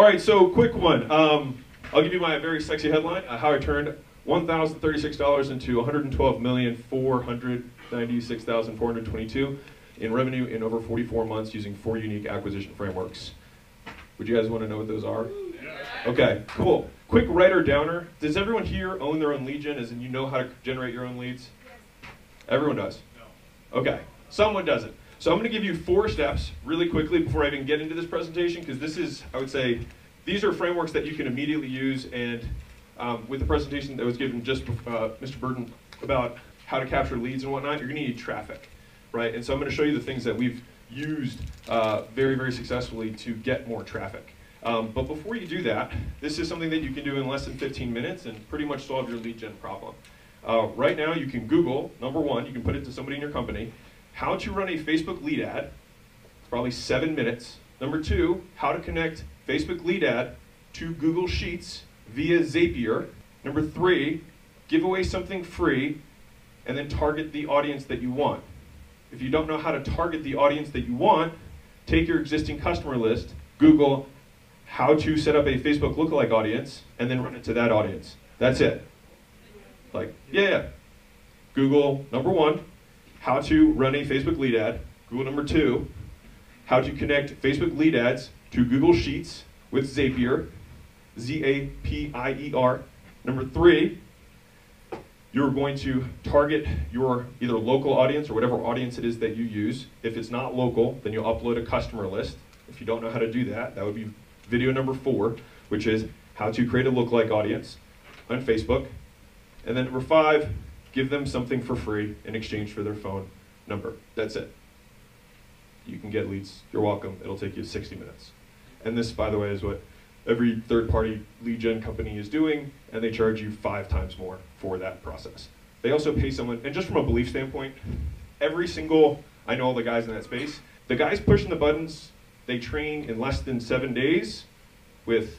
All right, so quick one. Um, I'll give you my very sexy headline: uh, How I turned one thousand thirty-six dollars into 112,496,422 in revenue in over forty-four months using four unique acquisition frameworks. Would you guys want to know what those are? Okay, cool. Quick writer downer. Does everyone here own their own legion, gen, as in you know how to generate your own leads? Everyone does? No. Okay, someone doesn't. So I'm going to give you four steps really quickly before I even get into this presentation, because this is, I would say, these are frameworks that you can immediately use, and um, with the presentation that was given just uh, Mr. Burton about how to capture leads and whatnot, you're going to need traffic, right? And so I'm going to show you the things that we've used uh, very, very successfully to get more traffic. Um, but before you do that, this is something that you can do in less than 15 minutes and pretty much solve your lead gen problem. Uh, right now, you can Google, number one, you can put it to somebody in your company, how to run a Facebook lead ad. Probably seven minutes. Number two, how to connect Facebook lead ad to Google Sheets via Zapier. Number three, give away something free and then target the audience that you want. If you don't know how to target the audience that you want, take your existing customer list, Google how to set up a Facebook lookalike audience, and then run it to that audience. That's it. Like, yeah, yeah. Google, number one, how to run a Facebook lead ad. Google number two, how to connect Facebook lead ads to Google Sheets with Zapier, Z-A-P-I-E-R. Number three, you're going to target your either local audience or whatever audience it is that you use. If it's not local, then you'll upload a customer list. If you don't know how to do that, that would be video number four, which is how to create a lookalike audience on Facebook. And then number five, give them something for free in exchange for their phone number. That's it. You can get leads. You're welcome. It'll take you 60 minutes. And this, by the way, is what every third-party lead gen company is doing, and they charge you five times more for that process. They also pay someone, and just from a belief standpoint, every single, I know all the guys in that space, the guys pushing the buttons they train in less than seven days with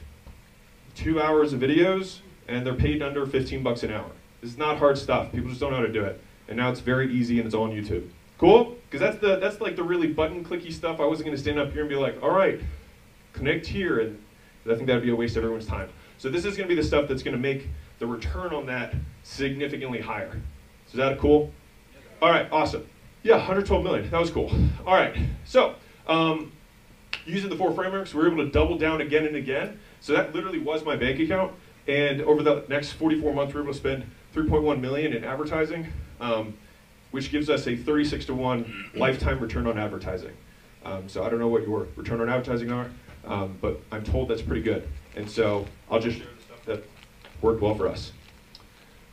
two hours of videos, and they're paid under 15 bucks an hour. This is not hard stuff. People just don't know how to do it. And now it's very easy and it's all on YouTube. Cool? Because that's the that's like the really button clicky stuff. I wasn't going to stand up here and be like, all right, connect here, and I think that would be a waste of everyone's time. So this is going to be the stuff that's going to make the return on that significantly higher. So is that cool? All right, awesome. Yeah, 112 million. That was cool. All right, so um, using the four frameworks, we were able to double down again and again. So that literally was my bank account. And over the next 44 months, we were able to spend 3.1 million in advertising, um, which gives us a 36 to 1 lifetime return on advertising. Um, so I don't know what your return on advertising are, um, but I'm told that's pretty good. And so I'll just share the stuff that worked well for us.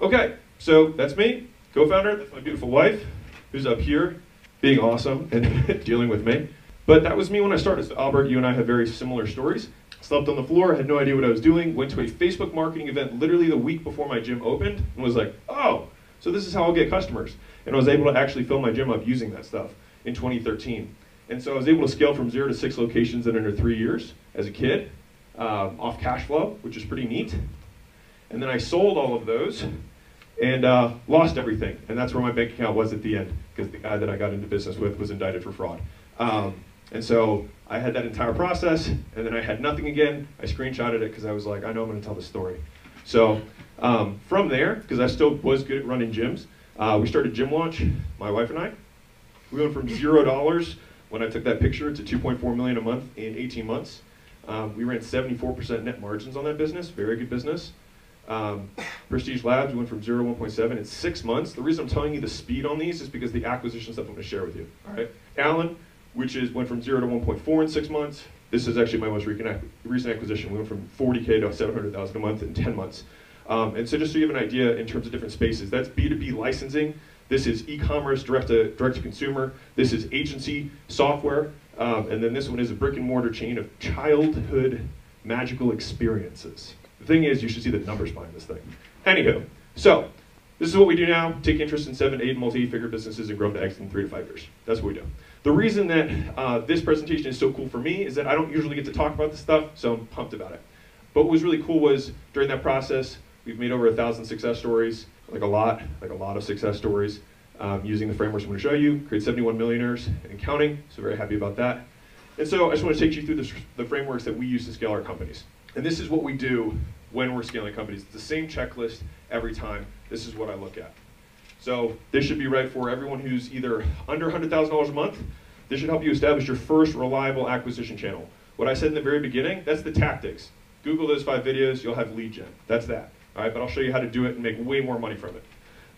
Okay, so that's me, co-founder. That's my beautiful wife, who's up here, being awesome and dealing with me. But that was me when I started. Albert, you and I have very similar stories. Slept on the floor, had no idea what I was doing, went to a Facebook marketing event literally the week before my gym opened, and was like, oh, so this is how I'll get customers. And I was able to actually fill my gym up using that stuff in 2013. And so I was able to scale from zero to six locations in under three years as a kid, um, off cash flow, which is pretty neat. And then I sold all of those and uh, lost everything. And that's where my bank account was at the end, because the guy that I got into business with was indicted for fraud. Um, and so I had that entire process, and then I had nothing again. I screenshotted it because I was like, I know I'm going to tell the story. So um, from there, because I still was good at running gyms, uh, we started Gym Launch, my wife and I. We went from zero dollars when I took that picture to 2.4 million a month in 18 months. Um, we ran 74% net margins on that business, very good business. Um, Prestige Labs, we went from zero to 1.7 in six months. The reason I'm telling you the speed on these is because the acquisition stuff I'm going to share with you. All right, Alan, which is went from zero to 1.4 in six months. This is actually my most recent acquisition. We went from 40K to 700,000 a month in 10 months. Um, and so just so you have an idea in terms of different spaces, that's B2B licensing. This is e-commerce, direct to, direct to consumer. This is agency software. Um, and then this one is a brick and mortar chain of childhood magical experiences. The thing is, you should see the numbers behind this thing. Anywho, so this is what we do now. Take interest in seven, eight multi-figure businesses and grow them to X in three to five years. That's what we do. The reason that uh, this presentation is so cool for me is that I don't usually get to talk about this stuff, so I'm pumped about it. But what was really cool was during that process, we've made over a thousand success stories, like a lot, like a lot of success stories, um, using the frameworks I'm going to show you. Create 71 millionaires and counting, so very happy about that. And so I just want to take you through the frameworks that we use to scale our companies. And this is what we do when we're scaling companies. It's the same checklist every time. This is what I look at. So this should be right for everyone who's either under $100,000 a month. This should help you establish your first reliable acquisition channel. What I said in the very beginning, that's the tactics. Google those five videos, you'll have lead gen. That's that. All right, but I'll show you how to do it and make way more money from it.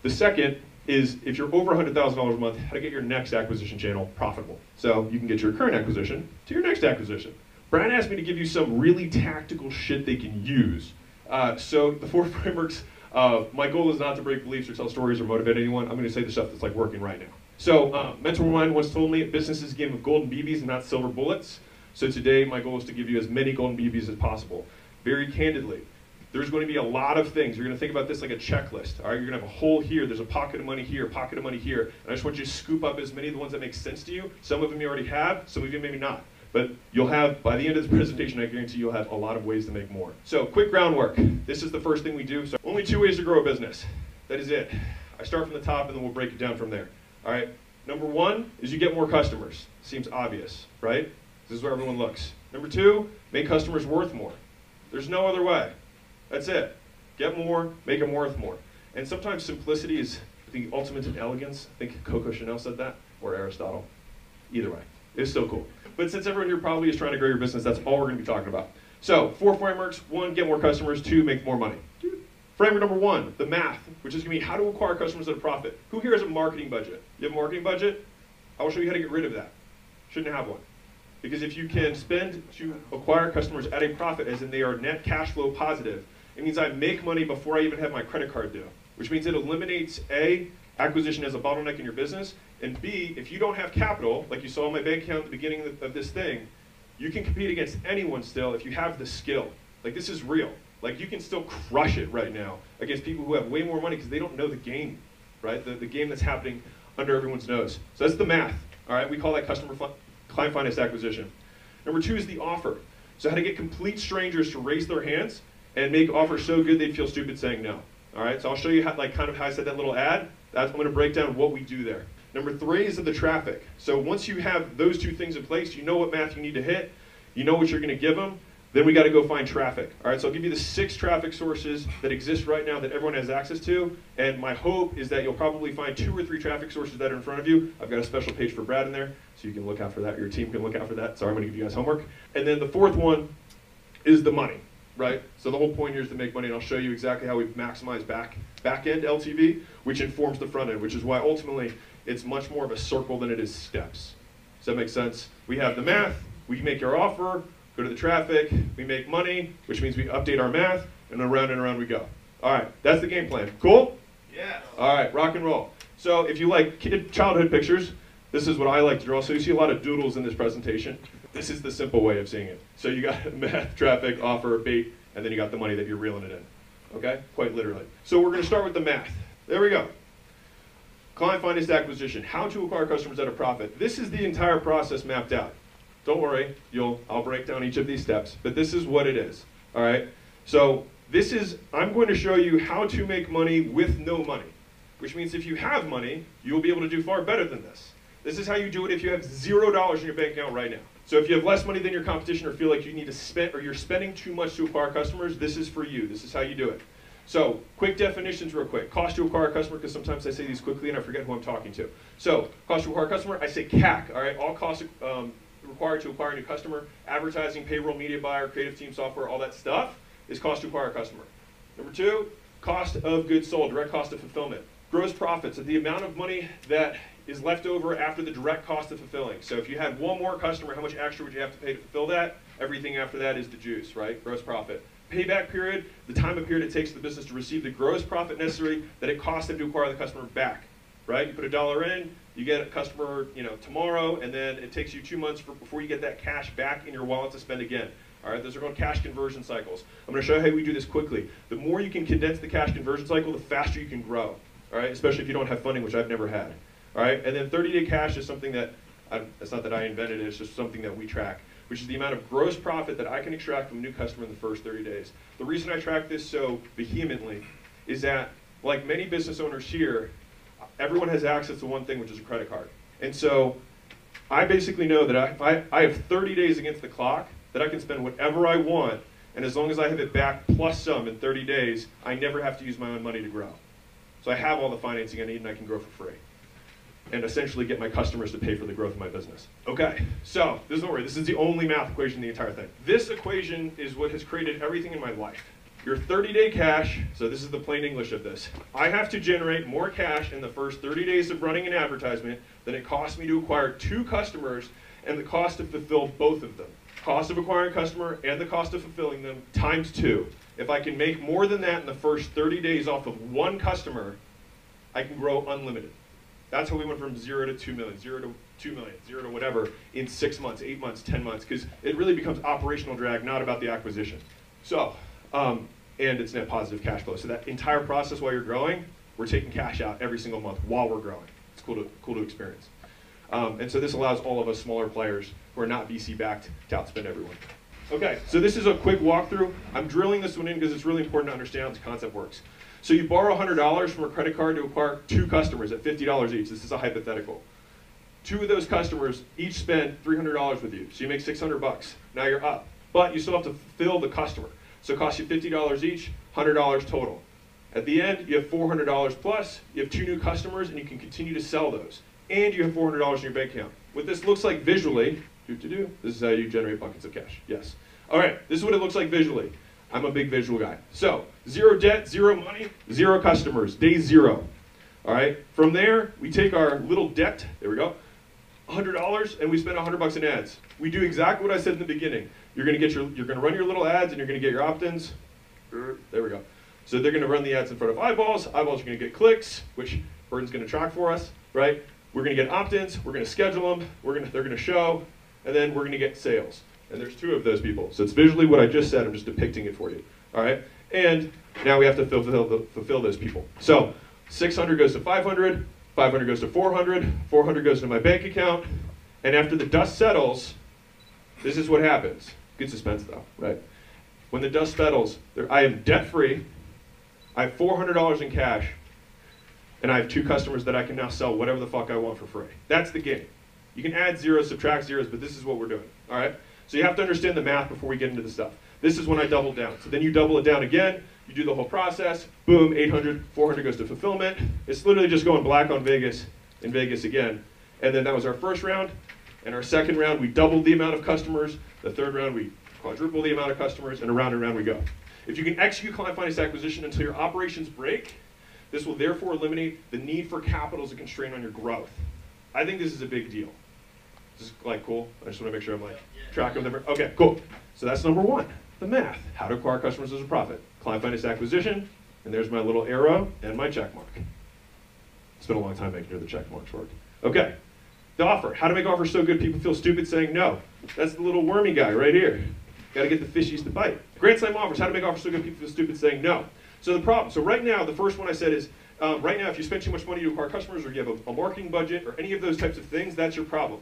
The second is if you're over $100,000 a month, how to get your next acquisition channel profitable. So you can get your current acquisition to your next acquisition. Brian asked me to give you some really tactical shit they can use. Uh, so the four frameworks, uh, my goal is not to break beliefs or tell stories or motivate anyone. I'm going to say the stuff that's like working right now. So uh, mentor mine once told me business is a game of golden BBs and not silver bullets. So today my goal is to give you as many golden BBs as possible. Very candidly, there's going to be a lot of things. You're going to think about this like a checklist. All right, you're going to have a hole here. There's a pocket of money here, pocket of money here. And I just want you to scoop up as many of the ones that make sense to you. Some of them you already have. Some of you maybe not. But you'll have, by the end of the presentation, I guarantee you'll have a lot of ways to make more. So quick groundwork. This is the first thing we do. So only two ways to grow a business. That is it. I start from the top and then we'll break it down from there. All right. Number one is you get more customers. Seems obvious, right? This is where everyone looks. Number two, make customers worth more. There's no other way. That's it. Get more, make them worth more. And sometimes simplicity is the ultimate in elegance. I think Coco Chanel said that, or Aristotle. Either way, it's still cool. But since everyone here probably is trying to grow your business, that's all we're going to be talking about. So, four frameworks. One, get more customers. Two, make more money. Framework number one, the math, which is going to be how to acquire customers at a profit. Who here has a marketing budget? You have a marketing budget? I will show you how to get rid of that. Shouldn't have one. Because if you can spend to acquire customers at a profit, as in they are net cash flow positive, it means I make money before I even have my credit card due, which means it eliminates A, acquisition as a bottleneck in your business, and B, if you don't have capital, like you saw in my bank account at the beginning of this thing, you can compete against anyone still if you have the skill. Like this is real. Like you can still crush it right now against people who have way more money because they don't know the game, right? The, the game that's happening under everyone's nose. So that's the math, all right? We call that customer client finance acquisition. Number two is the offer. So how to get complete strangers to raise their hands and make offers so good they'd feel stupid saying no. All right, so I'll show you how, like kind of how I said that little ad. That's, I'm going to break down what we do there. Number three is the traffic. So once you have those two things in place, you know what math you need to hit, you know what you're going to give them, then we got to go find traffic. All right, so I'll give you the six traffic sources that exist right now that everyone has access to. And my hope is that you'll probably find two or three traffic sources that are in front of you. I've got a special page for Brad in there, so you can look out for that. Your team can look out for that. Sorry, I'm going to give you guys homework. And then the fourth one is the money right? So the whole point here is to make money, and I'll show you exactly how we maximize back back end LTV, which informs the front end, which is why ultimately it's much more of a circle than it is steps. Does that make sense? We have the math, we make our offer, go to the traffic, we make money, which means we update our math, and around and around we go. All right, that's the game plan. Cool? Yeah. All right, rock and roll. So if you like kid childhood pictures, this is what I like to draw. So you see a lot of doodles in this presentation. This is the simple way of seeing it. So you got math, traffic, offer, bait, and then you got the money that you're reeling it in. Okay? Quite literally. So we're going to start with the math. There we go. Client finance acquisition. How to acquire customers at a profit. This is the entire process mapped out. Don't worry, you'll I'll break down each of these steps, but this is what it is. All right? So this is I'm going to show you how to make money with no money. Which means if you have money, you'll be able to do far better than this. This is how you do it if you have zero dollars in your bank account right now. So if you have less money than your competition or feel like you need to spend or you're spending too much to acquire customers, this is for you. This is how you do it. So quick definitions real quick. Cost to acquire a customer, because sometimes I say these quickly and I forget who I'm talking to. So cost to acquire a customer, I say CAC, all right? All costs um, required to acquire a new customer, advertising, payroll, media buyer, creative team software, all that stuff is cost to acquire a customer. Number two, cost of goods sold, direct cost of fulfillment. Gross profits, the amount of money that is left over after the direct cost of fulfilling. So if you had one more customer, how much extra would you have to pay to fulfill that? Everything after that is the juice, right? Gross profit. Payback period, the time period it takes the business to receive the gross profit necessary that it costs them to acquire the customer back, right? You put a dollar in, you get a customer, you know, tomorrow, and then it takes you two months for, before you get that cash back in your wallet to spend again. All right, those are called cash conversion cycles. I'm going to show you how we do this quickly. The more you can condense the cash conversion cycle, the faster you can grow. All right, especially if you don't have funding, which I've never had. All right, and then 30-day cash is something that, I, it's not that I invented it, it's just something that we track, which is the amount of gross profit that I can extract from a new customer in the first 30 days. The reason I track this so vehemently is that, like many business owners here, everyone has access to one thing, which is a credit card. And so I basically know that if I, I have 30 days against the clock, that I can spend whatever I want, and as long as I have it back plus some in 30 days, I never have to use my own money to grow. So I have all the financing I need and I can grow for free. And essentially get my customers to pay for the growth of my business. Okay, so this is worry. This is the only math equation in the entire thing. This equation is what has created everything in my life. Your 30-day cash, so this is the plain English of this. I have to generate more cash in the first 30 days of running an advertisement than it costs me to acquire two customers and the cost to fulfill both of them. Cost of acquiring a customer and the cost of fulfilling them times two. If I can make more than that in the first 30 days off of one customer, I can grow unlimited. That's how we went from zero to two million, zero to two million, zero to whatever in six months, eight months, 10 months, because it really becomes operational drag, not about the acquisition. So, um, and it's net positive cash flow. So that entire process while you're growing, we're taking cash out every single month while we're growing. It's cool to, cool to experience. Um, and so this allows all of us smaller players who are not VC backed to outspend everyone. Okay, so this is a quick walkthrough. I'm drilling this one in because it's really important to understand how this concept works. So you borrow $100 from a credit card to acquire two customers at $50 each. This is a hypothetical. Two of those customers each spend $300 with you, so you make 600 bucks. Now you're up, but you still have to fill the customer. So it costs you $50 each, $100 total. At the end, you have $400 plus, you have two new customers, and you can continue to sell those. And you have $400 in your bank account. What this looks like visually, do do, this is how you generate buckets of cash. Yes. All right, this is what it looks like visually. I'm a big visual guy. So, zero debt, zero money, zero customers, day zero. All right, from there, we take our little debt, there we go, $100, and we spend 100 bucks in ads. We do exactly what I said in the beginning. You're gonna get your, you're gonna run your little ads, and you're gonna get your opt-ins. Er, there we go. So they're gonna run the ads in front of eyeballs. Eyeballs are gonna get clicks, which Burton's gonna track for us, right? We're gonna get opt-ins. We're gonna schedule them. We're gonna, they're gonna show, and then we're gonna get sales. And there's two of those people. So it's visually what I just said. I'm just depicting it for you. All right. And now we have to fulfill, the, fulfill those people. So 600 goes to 500. 500 goes to 400. 400 goes to my bank account. And after the dust settles, this is what happens. Good suspense though, right? When the dust settles, I am debt free. I have $400 in cash. And I have two customers that I can now sell whatever the fuck I want for free. That's the game. You can add zeros, subtract zeros, but this is what we're doing. All right? So you have to understand the math before we get into the stuff. This is when I double down. So then you double it down again, you do the whole process, boom, 800, 400 goes to fulfillment. It's literally just going black on Vegas in Vegas again. And then that was our first round. And our second round, we doubled the amount of customers. The third round, we quadrupled the amount of customers, and around and around we go. If you can execute client finance acquisition until your operations break, this will therefore eliminate the need for capital as a constraint on your growth. I think this is a big deal. This is like cool. I just want to make sure I'm like tracking them. Okay, cool. So that's number one, the math. How to acquire customers as a profit. Client finance acquisition, and there's my little arrow and my check mark. It's been a long time making sure the check marks work. Okay, the offer. How to make offers so good people feel stupid saying no. That's the little wormy guy right here. Got to get the fishies to bite. Grand Slam offers. How to make offers so good people feel stupid saying no. So the problem. So right now, the first one I said is um, right now, if you spend too much money to acquire customers, or you have a, a marketing budget, or any of those types of things, that's your problem.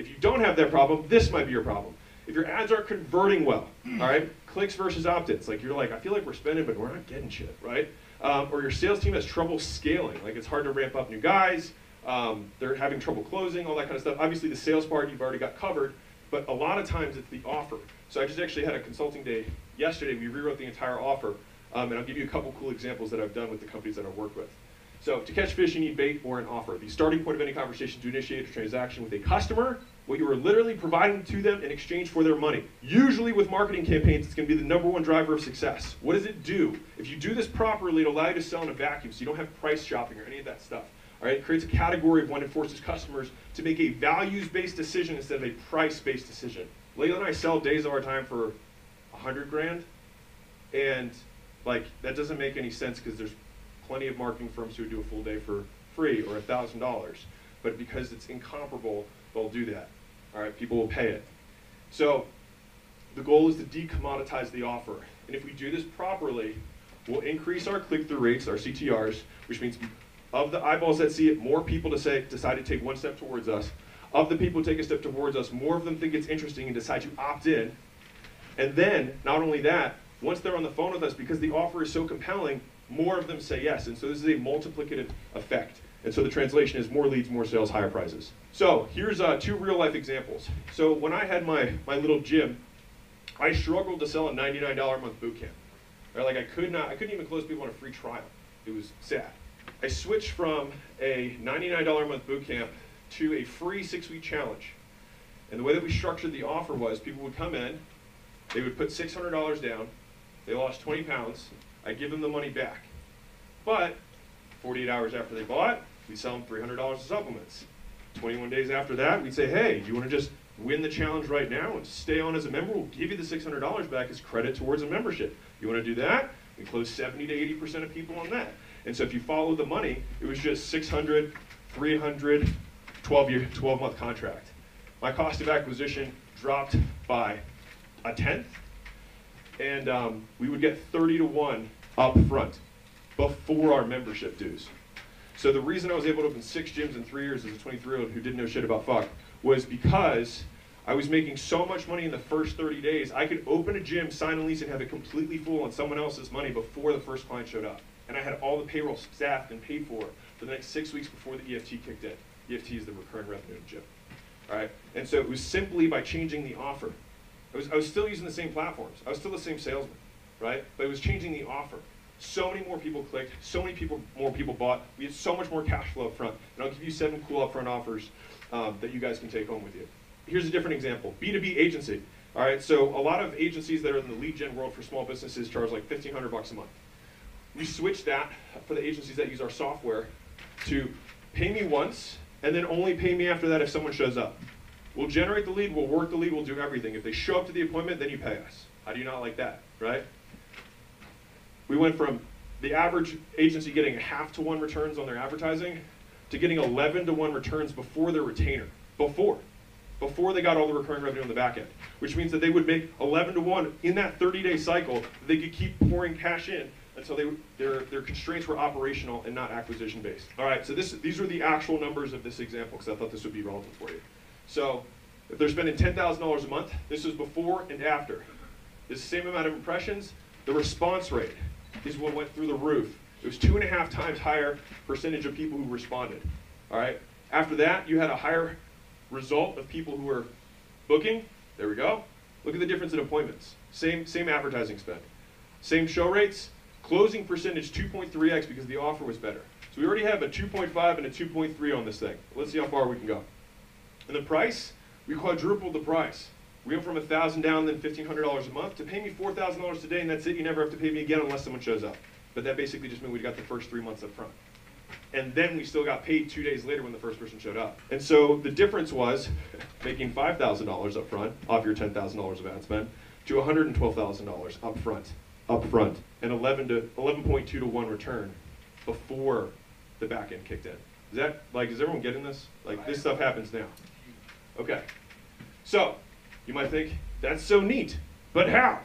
If you don't have that problem, this might be your problem. If your ads aren't converting well, all right, clicks versus opt-ins, like you're like, I feel like we're spending, but we're not getting shit, right? Um, or your sales team has trouble scaling, like it's hard to ramp up new guys, um, they're having trouble closing, all that kind of stuff. Obviously, the sales part you've already got covered, but a lot of times it's the offer. So I just actually had a consulting day yesterday. We rewrote the entire offer, um, and I'll give you a couple cool examples that I've done with the companies that I've worked with. So to catch fish, you need bait or an offer. The starting point of any conversation to initiate a transaction with a customer, what you are literally providing to them in exchange for their money. Usually with marketing campaigns, it's gonna be the number one driver of success. What does it do? If you do this properly, it'll allow you to sell in a vacuum so you don't have price shopping or any of that stuff. All right, it creates a category of one and forces customers to make a values-based decision instead of a price-based decision. Leila and I sell days of our time for a hundred grand, and like that doesn't make any sense because there's plenty of marketing firms who do a full day for free or a $1,000. But because it's incomparable, they'll do that. All right, people will pay it. So the goal is to decommoditize the offer. And if we do this properly, we'll increase our click-through rates, our CTRs, which means of the eyeballs that see it, more people to say, decide to take one step towards us. Of the people who take a step towards us, more of them think it's interesting and decide to opt in. And then, not only that, once they're on the phone with us, because the offer is so compelling, more of them say yes. And so this is a multiplicative effect. And so the translation is more leads, more sales, higher prices. So here's uh, two real life examples. So when I had my, my little gym, I struggled to sell a $99 a month boot camp. Right? Like I could not, I couldn't even close people on a free trial. It was sad. I switched from a $99 a month boot camp to a free six week challenge. And the way that we structured the offer was people would come in, they would put $600 down, they lost 20 pounds, I'd give them the money back. But 48 hours after they bought, we'd sell them $300 of supplements. 21 days after that, we'd say, hey, you want to just win the challenge right now and stay on as a member? We'll give you the $600 back as credit towards a membership. You want to do that? We close 70 to 80% of people on that. And so if you follow the money, it was just 600, 300, 12 year, 12 month contract. My cost of acquisition dropped by a tenth, and um, we would get 30 to 1 up front before our membership dues. So the reason I was able to open six gyms in three years as a 23 year old who didn't know shit about fuck was because I was making so much money in the first 30 days, I could open a gym, sign a lease, and have it completely full on someone else's money before the first client showed up. And I had all the payroll staffed and paid for for the next six weeks before the EFT kicked in. EFT is the recurring revenue in gym. All right? And so it was simply by changing the offer. I was, I was still using the same platforms. I was still the same salesman, right? But it was changing the offer. So many more people clicked. So many people, more people bought. We had so much more cash flow up front. And I'll give you seven cool upfront offers um, that you guys can take home with you. Here's a different example. B2B agency. All right, so a lot of agencies that are in the lead gen world for small businesses charge like 1500 bucks a month. We switched that for the agencies that use our software to pay me once and then only pay me after that if someone shows up. We'll generate the lead, we'll work the lead, we'll do everything. If they show up to the appointment, then you pay us. How do you not like that, right? We went from the average agency getting half to one returns on their advertising to getting 11 to 1 returns before their retainer. Before. Before they got all the recurring revenue on the back end. Which means that they would make 11 to 1 in that 30 day cycle. They could keep pouring cash in until they, their, their constraints were operational and not acquisition based. All right, so this, these are the actual numbers of this example because I thought this would be relevant for you. So if they're spending $10,000 a month, this is before and after. The same amount of impressions. The response rate is what went through the roof. It was two and a half times higher percentage of people who responded. All right. After that, you had a higher result of people who were booking. There we go. Look at the difference in appointments. Same same advertising spend. Same show rates. Closing percentage 2.3x because the offer was better. So we already have a 2.5 and a 2.3 on this thing. Let's see how far we can go. And the price, we quadrupled the price. We went from a thousand down, then fifteen hundred dollars a month to pay me four thousand dollars today, and that's it. You never have to pay me again unless someone shows up. But that basically just meant we got the first three months up front. And then we still got paid two days later when the first person showed up. And so the difference was making $5,000 up front off your $10,000 of ad spend to $112,000 up front, up front, and 11 to 11.2 to 1 return before the back end kicked in. Is that like is everyone getting this? Like this stuff happens now. Okay. So, you might think that's so neat, but how?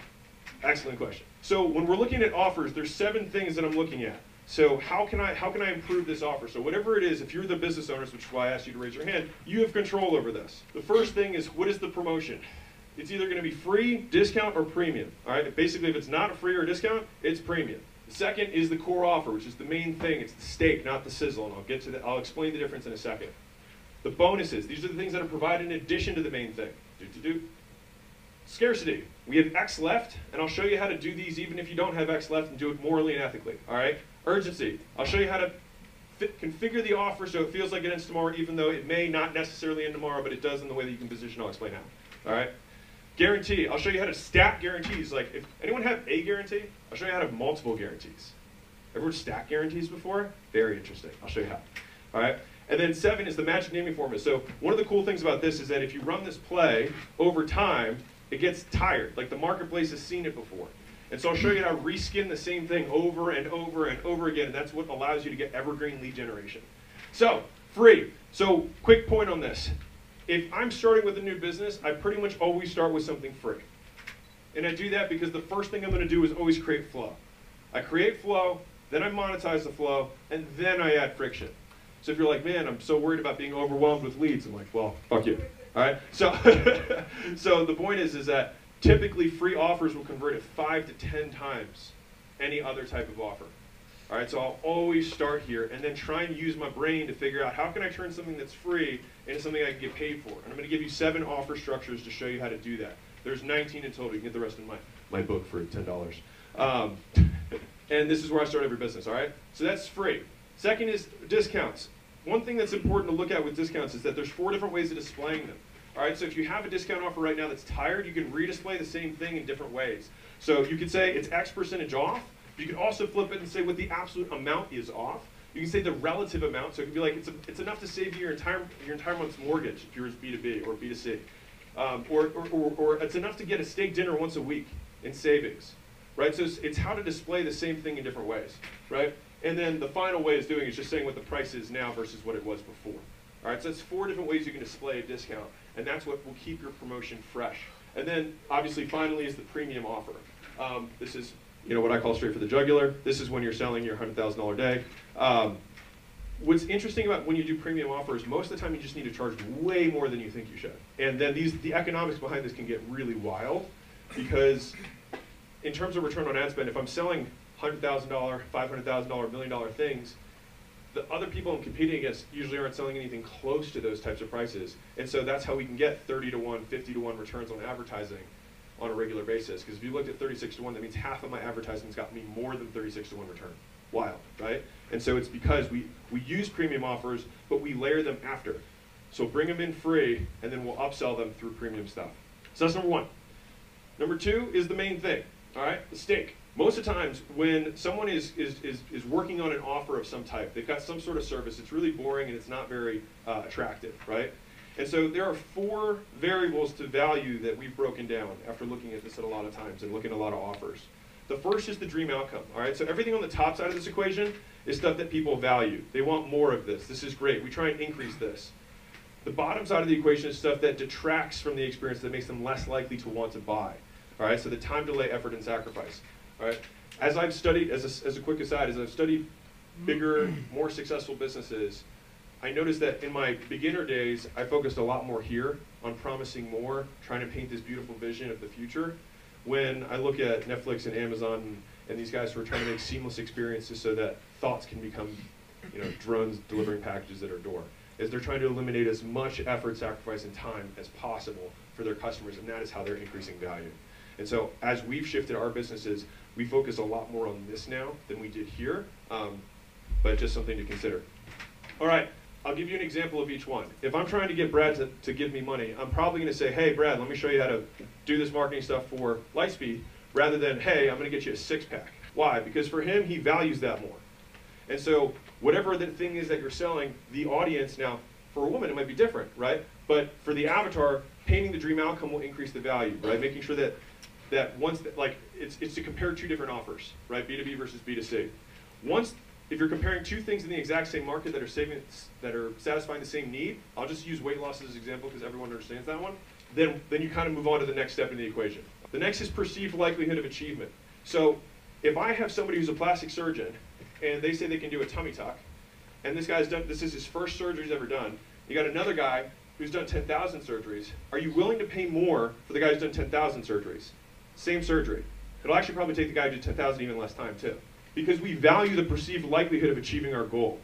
Excellent question. So when we're looking at offers, there's seven things that I'm looking at. So how can I how can I improve this offer? So whatever it is, if you're the business owners, which is why I asked you to raise your hand, you have control over this. The first thing is what is the promotion? It's either going to be free, discount, or premium. All right. Basically, if it's not a free or a discount, it's premium. The second is the core offer, which is the main thing. It's the steak, not the sizzle, and I'll get to that. I'll explain the difference in a second. The bonuses. These are the things that are provided in addition to the main thing. Do do do. Scarcity. We have X left, and I'll show you how to do these even if you don't have X left and do it morally and ethically. All right? Urgency. I'll show you how to fit, configure the offer so it feels like it ends tomorrow, even though it may not necessarily end tomorrow, but it does in the way that you can position. I'll explain how. All right? Guarantee. I'll show you how to stack guarantees. Like, if anyone have a guarantee, I'll show you how to have multiple guarantees. Ever stack guarantees before? Very interesting. I'll show you how. All right? And then seven is the magic naming formula. So one of the cool things about this is that if you run this play over time, it gets tired. Like the marketplace has seen it before. And so I'll show you how to reskin the same thing over and over and over again. And that's what allows you to get evergreen lead generation. So, free. So, quick point on this. If I'm starting with a new business, I pretty much always start with something free. And I do that because the first thing I'm going to do is always create flow. I create flow, then I monetize the flow, and then I add friction. So if you're like, man, I'm so worried about being overwhelmed with leads, I'm like, well, fuck you. All right. So, so the point is, is that typically free offers will convert at five to ten times any other type of offer. All right, so I'll always start here and then try and use my brain to figure out how can I turn something that's free into something I can get paid for. And I'm going to give you seven offer structures to show you how to do that. There's 19 in total. You can get the rest in my, my book for $10. Um, and this is where I start every business, all right? So that's free. Second is discounts. One thing that's important to look at with discounts is that there's four different ways of displaying them. All right, so if you have a discount offer right now that's tired, you can redisplay the same thing in different ways. So you could say it's X percentage off. You can also flip it and say what the absolute amount is off. You can say the relative amount, so it could be like it's, a, it's enough to save you your entire your entire month's mortgage if yours B2B or B2C, um, or, or, or, or it's enough to get a steak dinner once a week in savings, right? So it's, it's how to display the same thing in different ways, right? And then the final way is doing is just saying what the price is now versus what it was before. All right, so that's four different ways you can display a discount, and that's what will keep your promotion fresh. And then, obviously, finally is the premium offer. Um, this is, you know, what I call straight for the jugular. This is when you're selling your $100,000 day. Um, what's interesting about when you do premium offers, most of the time you just need to charge way more than you think you should. And then these, the economics behind this can get really wild because in terms of return on ad spend, if I'm selling $100,000, $500,000, million dollar things, the other people I'm competing against usually aren't selling anything close to those types of prices. And so that's how we can get 30 to 1, 50 to 1 returns on advertising on a regular basis. Because if you looked at 36 to 1, that means half of my advertisements got me more than 36 to 1 return. Wild, right? And so it's because we, we use premium offers, but we layer them after. So bring them in free, and then we'll upsell them through premium stuff. So that's number one. Number two is the main thing, all right? The steak. Most of the times when someone is, is, is, is, working on an offer of some type, they've got some sort of service, it's really boring and it's not very uh, attractive, right? And so there are four variables to value that we've broken down after looking at this at a lot of times and looking at a lot of offers. The first is the dream outcome, all right? So everything on the top side of this equation is stuff that people value. They want more of this. This is great. We try and increase this. The bottom side of the equation is stuff that detracts from the experience that makes them less likely to want to buy. All right, so the time, delay, effort, and sacrifice. Right. As I've studied, as a, as a quick aside, as I've studied bigger, more successful businesses, I noticed that in my beginner days, I focused a lot more here on promising more, trying to paint this beautiful vision of the future. When I look at Netflix and Amazon and, and these guys who are trying to make seamless experiences so that thoughts can become, you know, drones delivering packages at our door, is they're trying to eliminate as much effort, sacrifice, and time as possible for their customers, and that is how they're increasing value. And so as we've shifted our businesses, we focus a lot more on this now than we did here, um, but just something to consider. All right, I'll give you an example of each one. If I'm trying to get Brad to, to give me money, I'm probably going to say, hey, Brad, let me show you how to do this marketing stuff for Lightspeed, rather than, hey, I'm going to get you a six-pack. Why? Because for him, he values that more. And so whatever the thing is that you're selling, the audience now, for a woman, it might be different, right? But for the avatar, painting the dream outcome will increase the value, right? Making sure that that once, that, like, it's, it's to compare two different offers, right? B2B versus B2C. Once, if you're comparing two things in the exact same market that are saving, that are satisfying the same need, I'll just use weight loss as an example because everyone understands that one, then, then you kind of move on to the next step in the equation. The next is perceived likelihood of achievement. So if I have somebody who's a plastic surgeon and they say they can do a tummy tuck, and this guy's done, this is his first surgery he's ever done, you got another guy who's done 10,000 surgeries, are you willing to pay more for the guy who's done 10,000 surgeries? Same surgery. It'll actually probably take the guy to 10,000 even less time too. Because we value the perceived likelihood of achieving our goal,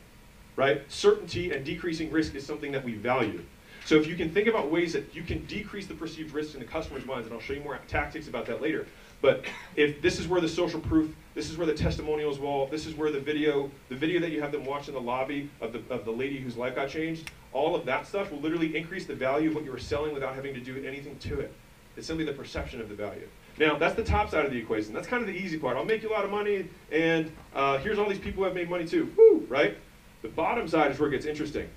right? Certainty and decreasing risk is something that we value. So if you can think about ways that you can decrease the perceived risk in the customer's minds, and I'll show you more tactics about that later, but if this is where the social proof, this is where the testimonials wall, this is where the video, the video that you have them watch in the lobby of the, of the lady whose life got changed, all of that stuff will literally increase the value of what you were selling without having to do anything to it. It's simply the perception of the value. Now, that's the top side of the equation. That's kind of the easy part. I'll make you a lot of money, and uh, here's all these people who have made money too. Woo, right? The bottom side is where it gets interesting.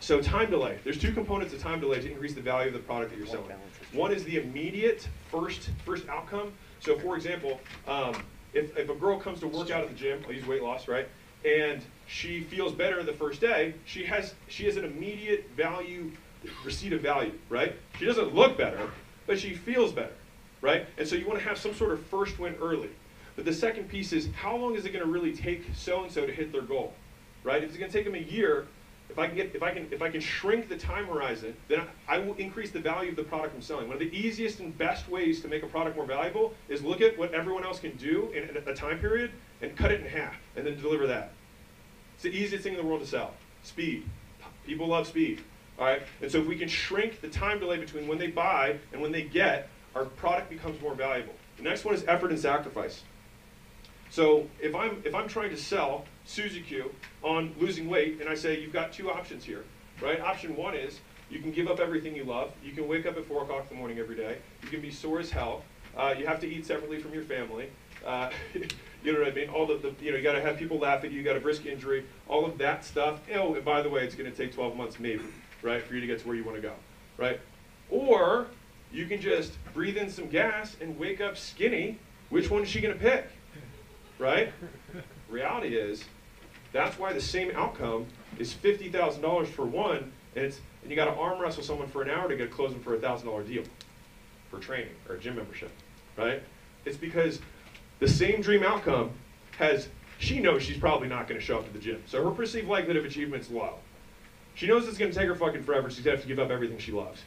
So time delay. There's two components of time delay to increase the value of the product that you're selling. One is the immediate first first outcome. So for example, um, if, if a girl comes to work out at the gym, I'll use weight loss, right? And she feels better the first day, she has she has an immediate value receipt of value, right? She doesn't look better, but she feels better right? And so you want to have some sort of first win early. But the second piece is how long is it going to really take so and so to hit their goal, right? If it's going to take them a year, if I can get, if I can, if I can shrink the time horizon, then I, I will increase the value of the product I'm selling. One of the easiest and best ways to make a product more valuable is look at what everyone else can do in a time period and cut it in half, and then deliver that. It's the easiest thing in the world to sell. Speed. People love speed. All right? And so if we can shrink the time delay between when they buy and when they get, our product becomes more valuable. The next one is effort and sacrifice. So if I'm, if I'm trying to sell Suzy Q on losing weight, and I say you've got two options here, right? Option one is you can give up everything you love. You can wake up at 4 o'clock in the morning every day. You can be sore as hell. Uh, you have to eat separately from your family. Uh, you know what I mean? All the, the you know, you got to have people laugh at you. You got a risk injury. All of that stuff. Oh, and by the way, it's going to take 12 months maybe, right, for you to get to where you want to go, right? Or you can just breathe in some gas and wake up skinny. Which one is she going to pick? right? Reality is, that's why the same outcome is $50,000 for one, and, it's, and you got to arm wrestle someone for an hour to get a closing for a $1,000 deal for training or a gym membership, right? It's because the same dream outcome has, she knows she's probably not going to show up to the gym. So her perceived likelihood of achievement is low. She knows it's going to take her fucking forever. She's going to have to give up everything she loves,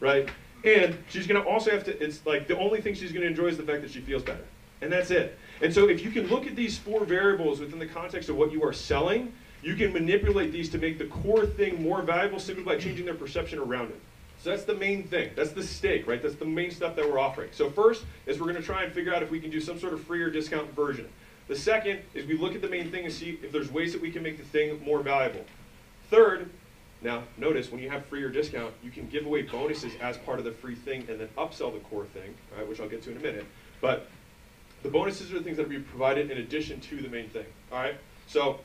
right? And she's going to also have to, it's like the only thing she's going to enjoy is the fact that she feels better. And that's it. And so if you can look at these four variables within the context of what you are selling, you can manipulate these to make the core thing more valuable simply by changing their perception around it. So that's the main thing. That's the steak, right? That's the main stuff that we're offering. So first is we're going to try and figure out if we can do some sort of free or discount version. The second is we look at the main thing and see if there's ways that we can make the thing more valuable. Third, now notice when you have free or discount, you can give away bonuses as part of the free thing and then upsell the core thing, right, which I'll get to in a minute. But the bonuses are the things that will be provided in addition to the main thing. All right. So,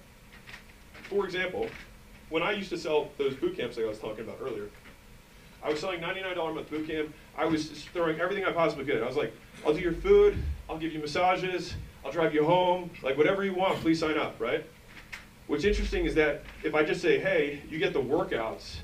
for example, when I used to sell those boot camps like I was talking about earlier, I was selling $99 a month boot camp. I was throwing everything I possibly could. I was like, I'll do your food, I'll give you massages, I'll drive you home, like whatever you want, please sign up, right? What's interesting is that if I just say, hey, you get the workouts,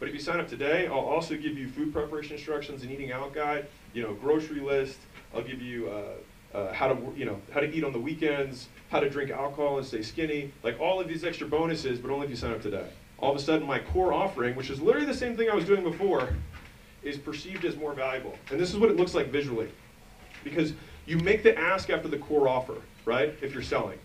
but if you sign up today, I'll also give you food preparation instructions, and eating out guide, you know, grocery list, I'll give you uh, uh, how to you know how to eat on the weekends, how to drink alcohol and stay skinny, like all of these extra bonuses, but only if you sign up today. All of a sudden, my core offering, which is literally the same thing I was doing before, is perceived as more valuable. And this is what it looks like visually, because you make the ask after the core offer, right? If you're selling,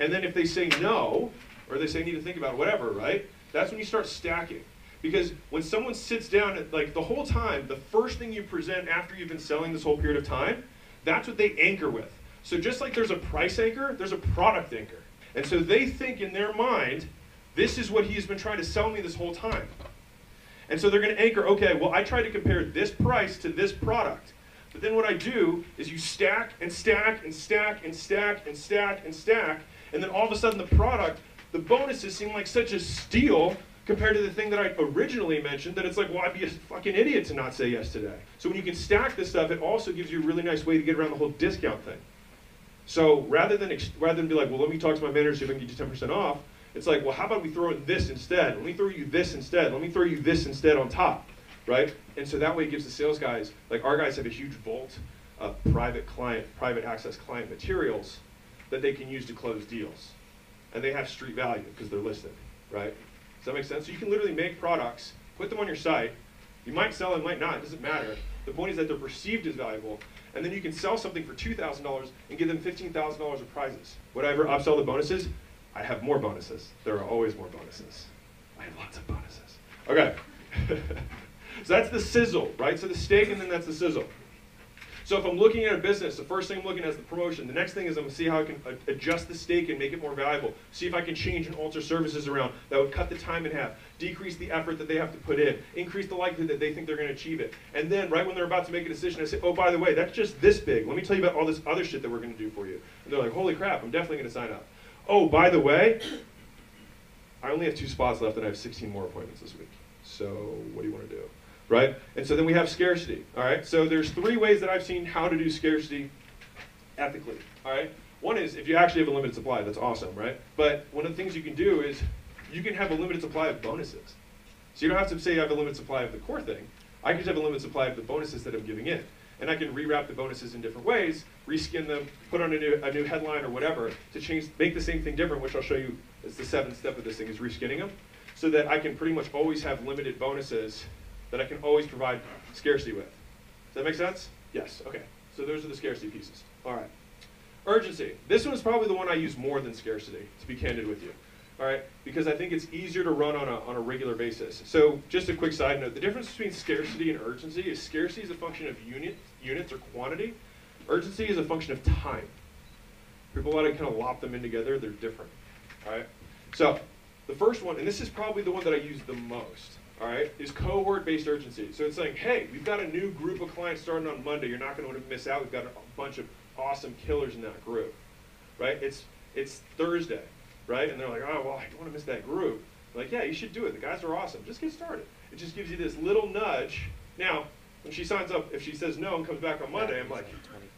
and then if they say no, or they say I need to think about it, whatever, right? That's when you start stacking. Because when someone sits down, at, like the whole time, the first thing you present after you've been selling this whole period of time that's what they anchor with. So just like there's a price anchor, there's a product anchor. And so they think in their mind, this is what he's been trying to sell me this whole time. And so they're going to anchor, okay, well, I try to compare this price to this product. But then what I do is you stack and stack and stack and stack and stack and stack. And then all of a sudden the product, the bonuses seem like such a steal compared to the thing that I originally mentioned, that it's like, well, I'd be a fucking idiot to not say yes today. So when you can stack this stuff, it also gives you a really nice way to get around the whole discount thing. So rather than rather than be like, well, let me talk to my manager see if I can get you 10% off, it's like, well, how about we throw in this instead? Let me throw you this instead. Let me throw you this instead on top, right? And so that way it gives the sales guys, like our guys have a huge vault of private client, private access client materials that they can use to close deals. And they have street value because they're listed, right? Does that make sense? So you can literally make products, put them on your site. You might sell them, might not, it doesn't matter. The point is that they're perceived as valuable. And then you can sell something for $2,000 and give them $15,000 of prizes. Would I ever upsell the bonuses? I have more bonuses. There are always more bonuses. I have lots of bonuses. Okay. so that's the sizzle, right? So the steak and then that's the sizzle. So if I'm looking at a business, the first thing I'm looking at is the promotion. The next thing is I'm going to see how I can adjust the steak and make it more valuable. See if I can change and alter services around that would cut the time in half, decrease the effort that they have to put in, increase the likelihood that they think they're going to achieve it. And then right when they're about to make a decision, I say, oh, by the way, that's just this big. Let me tell you about all this other shit that we're going to do for you. And they're like, holy crap, I'm definitely going to sign up. Oh, by the way, I only have two spots left and I have 16 more appointments this week. So what do you want to do? Right? And so then we have scarcity, all right? So there's three ways that I've seen how to do scarcity ethically, all right? One is if you actually have a limited supply, that's awesome, right? But one of the things you can do is you can have a limited supply of bonuses. So you don't have to say I have a limited supply of the core thing. I can just have a limited supply of the bonuses that I'm giving in. And I can rewrap the bonuses in different ways, reskin them, put on a new, a new headline or whatever to change, make the same thing different, which I'll show you. It's the seventh step of this thing is reskinning them. so that I can pretty much always have limited bonuses that I can always provide scarcity with. Does that make sense? Yes, okay. So those are the scarcity pieces. All right. Urgency. This one is probably the one I use more than scarcity, to be candid with you. All right, because I think it's easier to run on a, on a regular basis. So just a quick side note, the difference between scarcity and urgency is scarcity is a function of unit, units or quantity. Urgency is a function of time. People want to kind of lop them in together, they're different. All right, so the first one, and this is probably the one that I use the most, all right, is cohort-based urgency. So it's saying, hey, we've got a new group of clients starting on Monday. You're not going to wanna miss out. We've got a bunch of awesome killers in that group, right? It's it's Thursday, right? And they're like, oh well, I don't want to miss that group. like, yeah, you should do it. The guys are awesome. Just get started. It just gives you this little nudge. Now, when she signs up, if she says no and comes back on Monday, I'm like,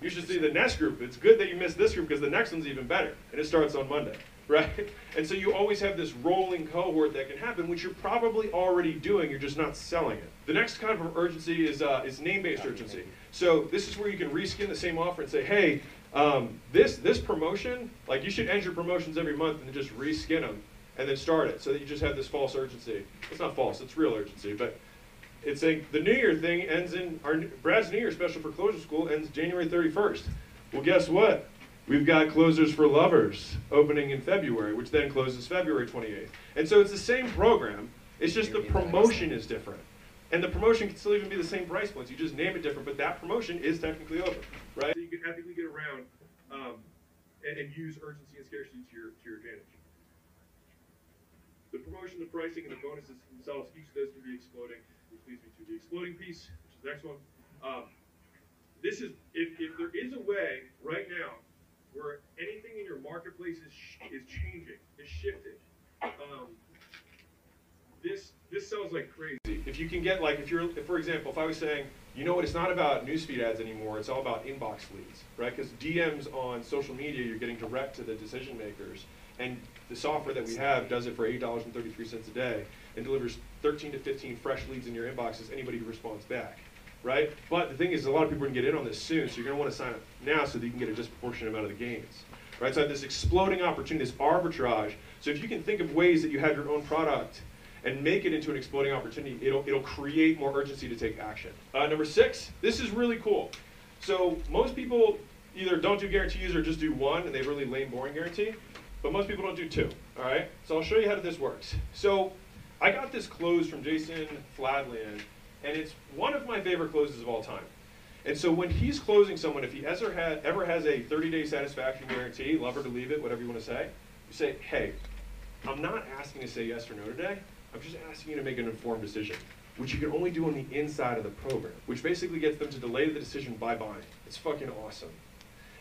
you should see the next group. It's good that you missed this group because the next one's even better, and it starts on Monday right? And so you always have this rolling cohort that can happen, which you're probably already doing, you're just not selling it. The next kind of urgency is, uh, is name-based urgency. So this is where you can reskin the same offer and say, hey, um, this, this promotion, like you should end your promotions every month and just reskin them and then start it so that you just have this false urgency. It's not false, it's real urgency, but it's saying the New Year thing ends in, our Brad's New Year special for Closure School ends January 31st. Well, guess what? We've got closers for lovers opening in February, which then closes February 28th. And so it's the same program, it's just the promotion is different. And the promotion can still even be the same price points. You just name it different, but that promotion is technically over, right? So you can ethically get around um, and, and, use urgency and scarcity to your, to your advantage. The promotion, the pricing, and the bonuses themselves, each of those can be exploding, which leads me to the exploding piece, which is the next one. Um, this is, if, if there is a way right now where anything in your marketplace is, is changing, is shifting. Um, this this sounds like crazy. If you can get like if you're if, for example, if I was saying, you know what, it's not about newsfeed ads anymore, it's all about inbox leads, right? Because DMs on social media, you're getting direct to the decision makers, and the software that we have does it for eight dollars and thirty three cents a day and delivers 13 to 15 fresh leads in your inbox as anybody who responds back right? But the thing is, a lot of people are going to get in on this soon, so you're going to want to sign up now so that you can get a disproportionate amount of the gains, right? So this exploding opportunity, this arbitrage. So if you can think of ways that you have your own product and make it into an exploding opportunity, it'll, it'll create more urgency to take action. Uh, number six, this is really cool. So most people either don't do guarantees or just do one, and they have really lame, boring guarantee. But most people don't do two, all right? So I'll show you how this works. So I got this close from Jason Fladlien and it's one of my favorite closes of all time. And so when he's closing someone, if he ever, had, ever has a 30-day satisfaction guarantee, love her to leave it, whatever you want to say, you say, hey, I'm not asking to say yes or no today. I'm just asking you to make an informed decision, which you can only do on the inside of the program, which basically gets them to delay the decision by buying. It's fucking awesome.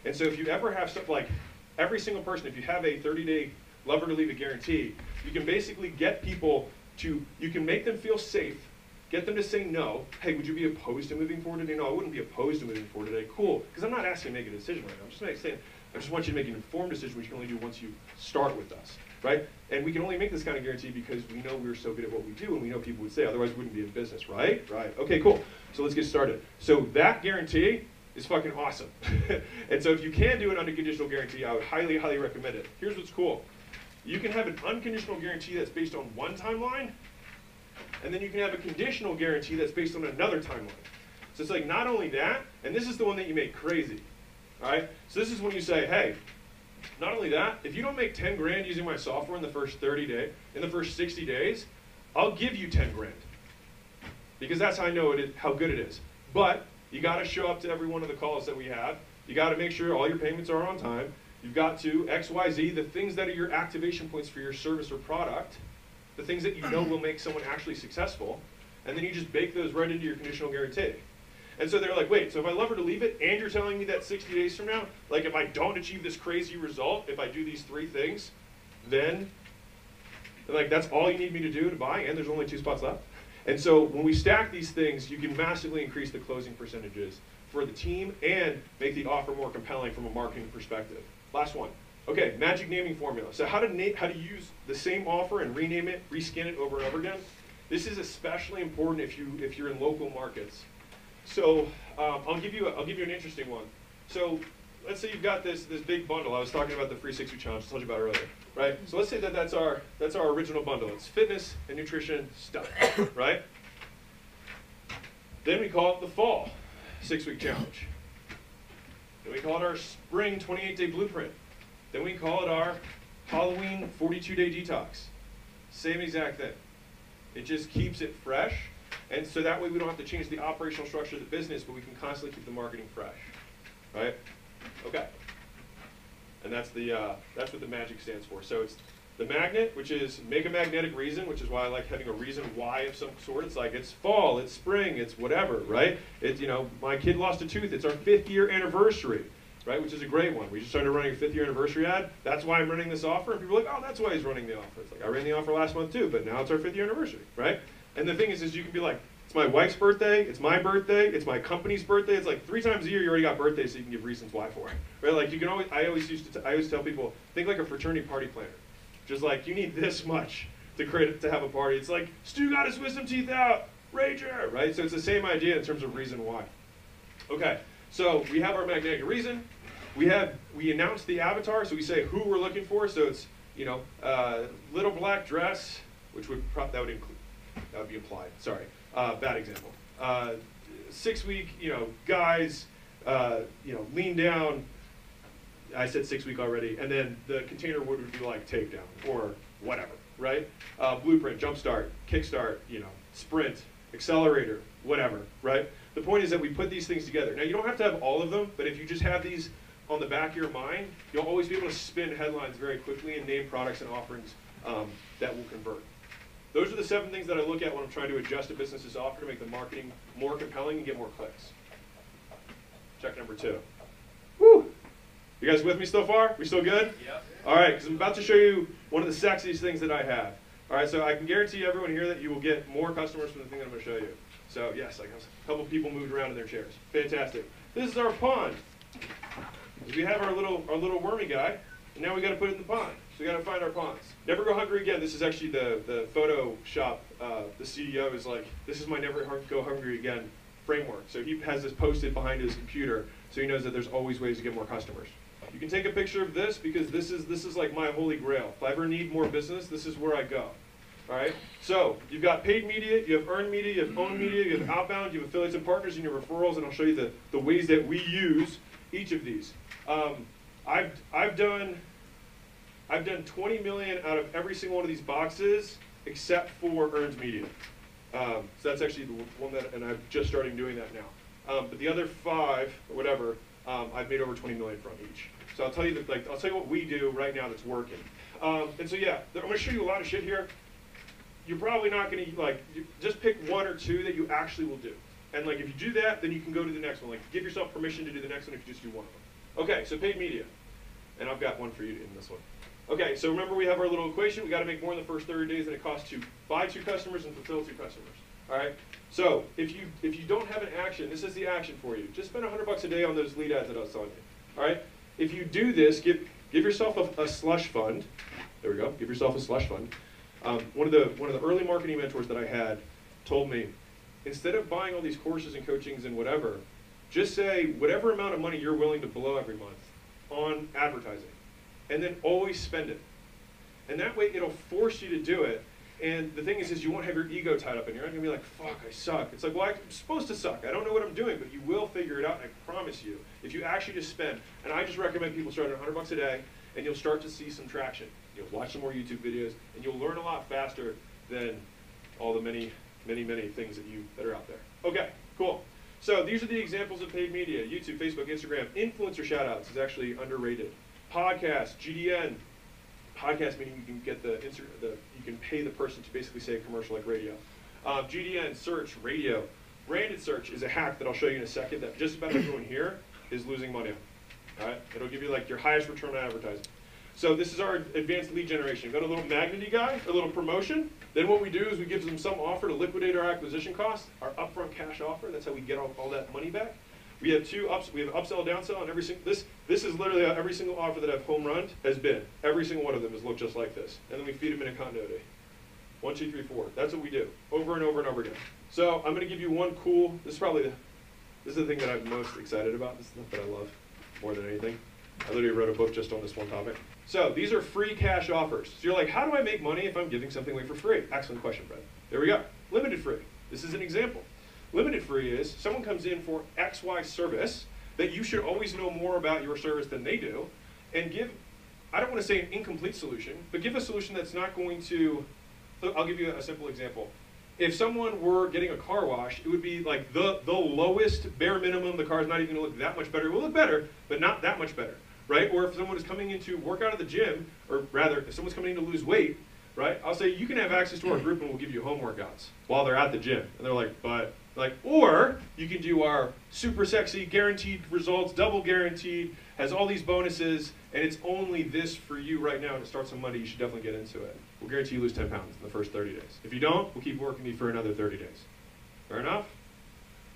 And so if you ever have stuff like every single person, if you have a 30-day love her to leave it guarantee, you can basically get people to, you can make them feel safe Get them to say no. Hey, would you be opposed to moving forward today? No, I wouldn't be opposed to moving forward today. Cool. Because I'm not asking you to make a decision right now. I'm just saying, I just want you to make an informed decision, which you can only do once you start with us, right? And we can only make this kind of guarantee because we know we're so good at what we do and we know people would say, otherwise we wouldn't be in business, right? Right. Okay, cool. So let's get started. So that guarantee is fucking awesome. and so if you can do an unconditional guarantee, I would highly, highly recommend it. Here's what's cool. You can have an unconditional guarantee that's based on one timeline and then you can have a conditional guarantee that's based on another timeline. So it's like not only that, and this is the one that you make crazy. Right? So this is when you say, hey, not only that, if you don't make 10 grand using my software in the first 30 days, in the first 60 days, I'll give you 10 grand. Because that's how I know it is, how good it is. But you got to show up to every one of the calls that we have. You got to make sure all your payments are on time. You've got to XYZ, the things that are your activation points for your service or product the things that you know will make someone actually successful, and then you just bake those right into your conditional guarantee. And so they're like, wait, so if I love her to leave it, and you're telling me that 60 days from now, like if I don't achieve this crazy result, if I do these three things, then like that's all you need me to do to buy, and there's only two spots left. And so when we stack these things, you can massively increase the closing percentages for the team and make the offer more compelling from a marketing perspective. Last one. Okay, magic naming formula. So how to name, how to use the same offer and rename it, reskin it over and over again. This is especially important if you if you're in local markets. So um, I'll give you a, I'll give you an interesting one. So let's say you've got this this big bundle. I was talking about the free six week challenge. I told you about earlier, right? So let's say that that's our that's our original bundle. It's fitness and nutrition stuff, right? Then we call it the fall six week challenge. Then we call it our spring 28 day blueprint. Then we call it our Halloween 42 day detox. Same exact thing. It just keeps it fresh. And so that way we don't have to change the operational structure of the business, but we can constantly keep the marketing fresh. Right? Okay. And that's the uh, that's what the magic stands for. So it's the magnet, which is make a magnetic reason, which is why I like having a reason why of some sort. It's like it's fall, it's spring, it's whatever, right? It's you know, my kid lost a tooth. It's our fifth year anniversary, right? Which is a great one. We just started running a fifth year anniversary ad. That's why I'm running this offer. And people are like, oh, that's why he's running the offer. It's like I ran the offer last month too, but now it's our fifth year anniversary, right? And the thing is, is you can be like, it's my wife's birthday, it's my birthday, it's my company's birthday. It's like three times a year you already got birthdays, so you can give reasons why for it, right? Like you can always, I always used to, t- I always tell people, think like a fraternity party planner. Just like you need this much to create to have a party. It's like Stu got his wisdom teeth out, rager, right? So it's the same idea in terms of reason why. Okay, so we have our magnetic reason. We have we announce the avatar, so we say who we're looking for. So it's you know uh, little black dress, which would pro- that would include that would be implied. Sorry, uh, bad example. Uh, six week, you know, guys, uh, you know, lean down. I said six week already, and then the container would be like takedown or whatever, right? Uh, blueprint, jumpstart, kickstart, you know, sprint, accelerator, whatever, right? The point is that we put these things together. Now you don't have to have all of them, but if you just have these on the back of your mind, you'll always be able to spin headlines very quickly and name products and offerings um, that will convert. Those are the seven things that I look at when I'm trying to adjust a business's offer to make the marketing more compelling and get more clicks. Check number two. Woo! You guys with me so far? We still good? Yep. All right, because I'm about to show you one of the sexiest things that I have. All right, so I can guarantee everyone here that you will get more customers from the thing that I'm going to show you. So yes, I got a couple people moved around in their chairs. Fantastic. This is our pond. We have our little our little wormy guy, and now we got to put it in the pond. So we got to find our ponds. Never go hungry again. This is actually the the photo shop. Uh, the CEO is like, this is my never go hungry again framework. So he has this posted behind his computer, so he knows that there's always ways to get more customers. You can take a picture of this because this is this is like my holy grail. If I ever need more business, this is where I go. All right. So you've got paid media, you have earned media, you have owned media, you have outbound, you have affiliates and partners, and your referrals, and I'll show you the, the ways that we use each of these. Um, I've I've done I've done 20 million out of every single one of these boxes except for earned media. Um, so that's actually the one that, and I'm just starting doing that now. Um, but the other five, or whatever, um, I've made over 20 million from each. So I'll tell you that, like, I'll tell you what we do right now that's working. Um, and so yeah, I'm to show you a lot of shit here. You're probably not going to like just pick one or two that you actually will do. And like if you do that, then you can go to the next one. Like give yourself permission to do the next one if you just do one of them. Okay, so paid media, and I've got one for you in this one. Okay, so remember we have our little equation. We got to make more in the first 30 days than it costs to buy two customers and fulfill two customers. All right. So if you if you don't have an action, this is the action for you. Just spend 100 bucks a day on those lead ads that I was telling you. All right. If you do this, give give yourself a, a slush fund. There we go. Give yourself a slush fund. Um, one of the one of the early marketing mentors that I had told me, instead of buying all these courses and coachings and whatever, just say whatever amount of money you're willing to blow every month on advertising, and then always spend it. And that way, it'll force you to do it. And the thing is, is you won't have your ego tied up, and you're not gonna be like, "Fuck, I suck." It's like, well, I'm supposed to suck. I don't know what I'm doing, but you will figure it out. And I promise you, if you actually just spend. And I just recommend people start at 100 bucks a day, and you'll start to see some traction. You'll watch some more YouTube videos, and you'll learn a lot faster than all the many, many, many things that you that are out there. Okay, cool. So these are the examples of paid media: YouTube, Facebook, Instagram. Influencer shoutouts is actually underrated. Podcast, GDN. Podcast meaning you can get the, the you can pay the person to basically say a commercial like radio. Um, GDN, search, radio. Branded search is a hack that I'll show you in a second that just about everyone here is losing money on. All right, it'll give you like your highest return on advertising. So this is our advanced lead generation. Got a little magnety guy, a little promotion. Then what we do is we give them some offer to liquidate our acquisition costs, our upfront cash offer. That's how we get all, all that money back. We have two ups. We have upsell, downsell, on every single this this is literally every single offer that I've home run has been. Every single one of them has looked just like this, and then we feed them in a continuity. One, two, three, four. That's what we do over and over and over again. So I'm going to give you one cool. This is probably the this is the thing that I'm most excited about. This is the that I love. more than anything. I literally wrote a book just on this one topic. So these are free cash offers. So you're like, how do I make money if I'm giving something away for free? Excellent question, Brett. There we go. Limited free. This is an example. Limited free is someone comes in for XY service that you should always know more about your service than they do and give, I don't want to say an incomplete solution, but give a solution that's not going to, I'll give you a simple example. If someone were getting a car wash, it would be like the, the lowest bare minimum, the car's not even going to look that much better. It will look better, but not that much better, right? Or if someone is coming in to work out at the gym, or rather, if someone's coming in to lose weight, right? I'll say, you can have access to our group and we'll give you home workouts while they're at the gym. And they're like, but like, or you can do our super sexy, guaranteed results, double guaranteed, has all these bonuses, and it's only this for you right now, and it starts on Monday. You should definitely get into it. We'll guarantee you lose 10 pounds in the first 30 days. If you don't, we'll keep working you for another 30 days. Fair enough?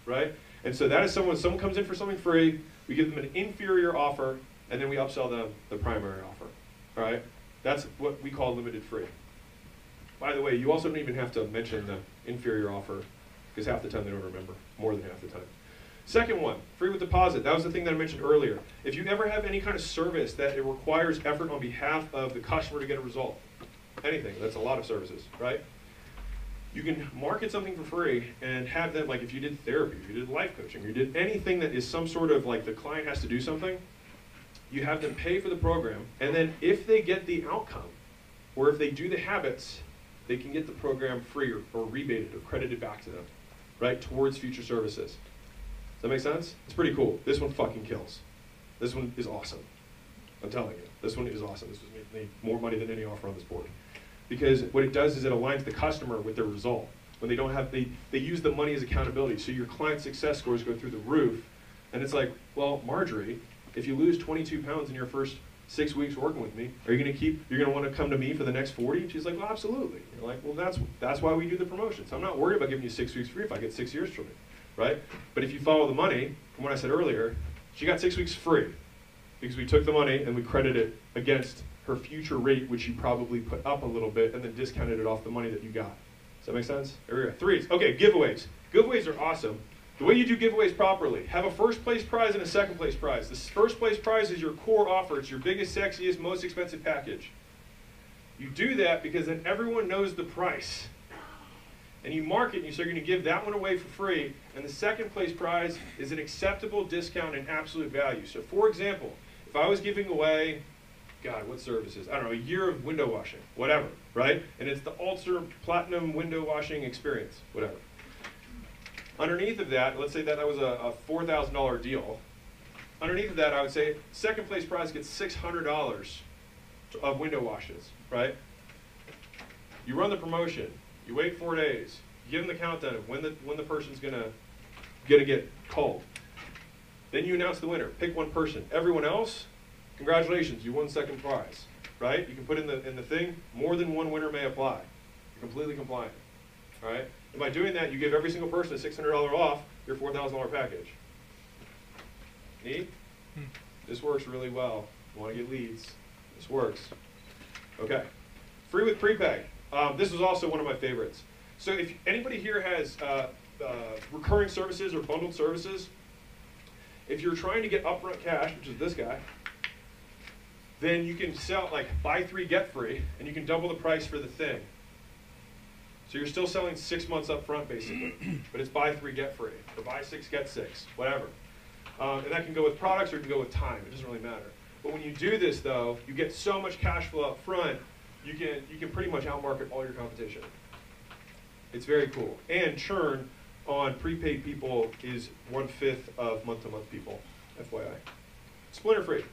Right? And so that is someone, someone comes in for something free, we give them an inferior offer, and then we upsell them the primary offer. All right? That's what we call limited free. By the way, you also don't even have to mention the inferior offer because half the time they don't remember, more than half the time. Second one, free with deposit. That was the thing that I mentioned earlier. If you ever have any kind of service that it requires effort on behalf of the customer to get a result, anything, that's a lot of services, right? You can market something for free and have them, like if you did therapy, if you did life coaching, you did anything that is some sort of like the client has to do something, you have them pay for the program, and then if they get the outcome, or if they do the habits, they can get the program free or, or rebated or credited back to them right, towards future services. Does that make sense? It's pretty cool. This one fucking kills. This one is awesome. I'm telling you, this one is awesome. This was made more money than any offer on this board. Because what it does is it aligns the customer with their result. When they don't have, they, they use the money as accountability. So your client success scores go through the roof. And it's like, well, Marjorie, if you lose 22 pounds in your first six weeks working with me, are you going to keep, you're going to want to come to me for the next 40? She's like, well, absolutely. You're like, well, that's, that's why we do the promotions. I'm not worried about giving you six weeks free if I get six years from it, right? But if you follow the money, from what I said earlier, she got six weeks free because we took the money and we credited it against her future rate, which you probably put up a little bit, and then discounted it off the money that you got. Does that make sense? Go. Threes. Okay, giveaways. Giveaways are awesome. The way you do giveaways properly, have a first place prize and a second place prize. The first place prize is your core offer. It's your biggest, sexiest, most expensive package. You do that because then everyone knows the price. And you market and you say you're going to give that one away for free. And the second place prize is an acceptable discount and absolute value. So for example, if I was giving away, God, what services? I don't know, a year of window washing, whatever, right? And it's the Ulster Platinum Window Washing Experience, whatever. Underneath of that, let's say that that was a, a $4,000 deal. Underneath of that, I would say second place prize gets $600 of window washes, right? You run the promotion. You wait four days. You give them the countdown of when the, when the person's gonna, gonna get called. Then you announce the winner. Pick one person. Everyone else, congratulations, you won second prize, right? You can put in the, in the thing, more than one winner may apply. You're completely compliant, right? And by doing that, you give every single person a $600 off your $4,000 package. Neat? Hmm. This works really well. You want to get leads. This works. Okay. Free with prepay. Um, this was also one of my favorites. So if anybody here has uh, uh, recurring services or bundled services, if you're trying to get upfront cash, which is this guy, then you can sell, like, buy three, get free, and you can double the price for the thing. So you're still selling six months up front, basically, but it's buy three, get free, or buy six, get six, whatever. Um, and that can go with products or it can go with time. It doesn't really matter. But when you do this, though, you get so much cash flow up front, you can, you can pretty much outmarket all your competition. It's very cool. And churn on prepaid people is one-fifth of month-to-month people, FYI. Splinter free.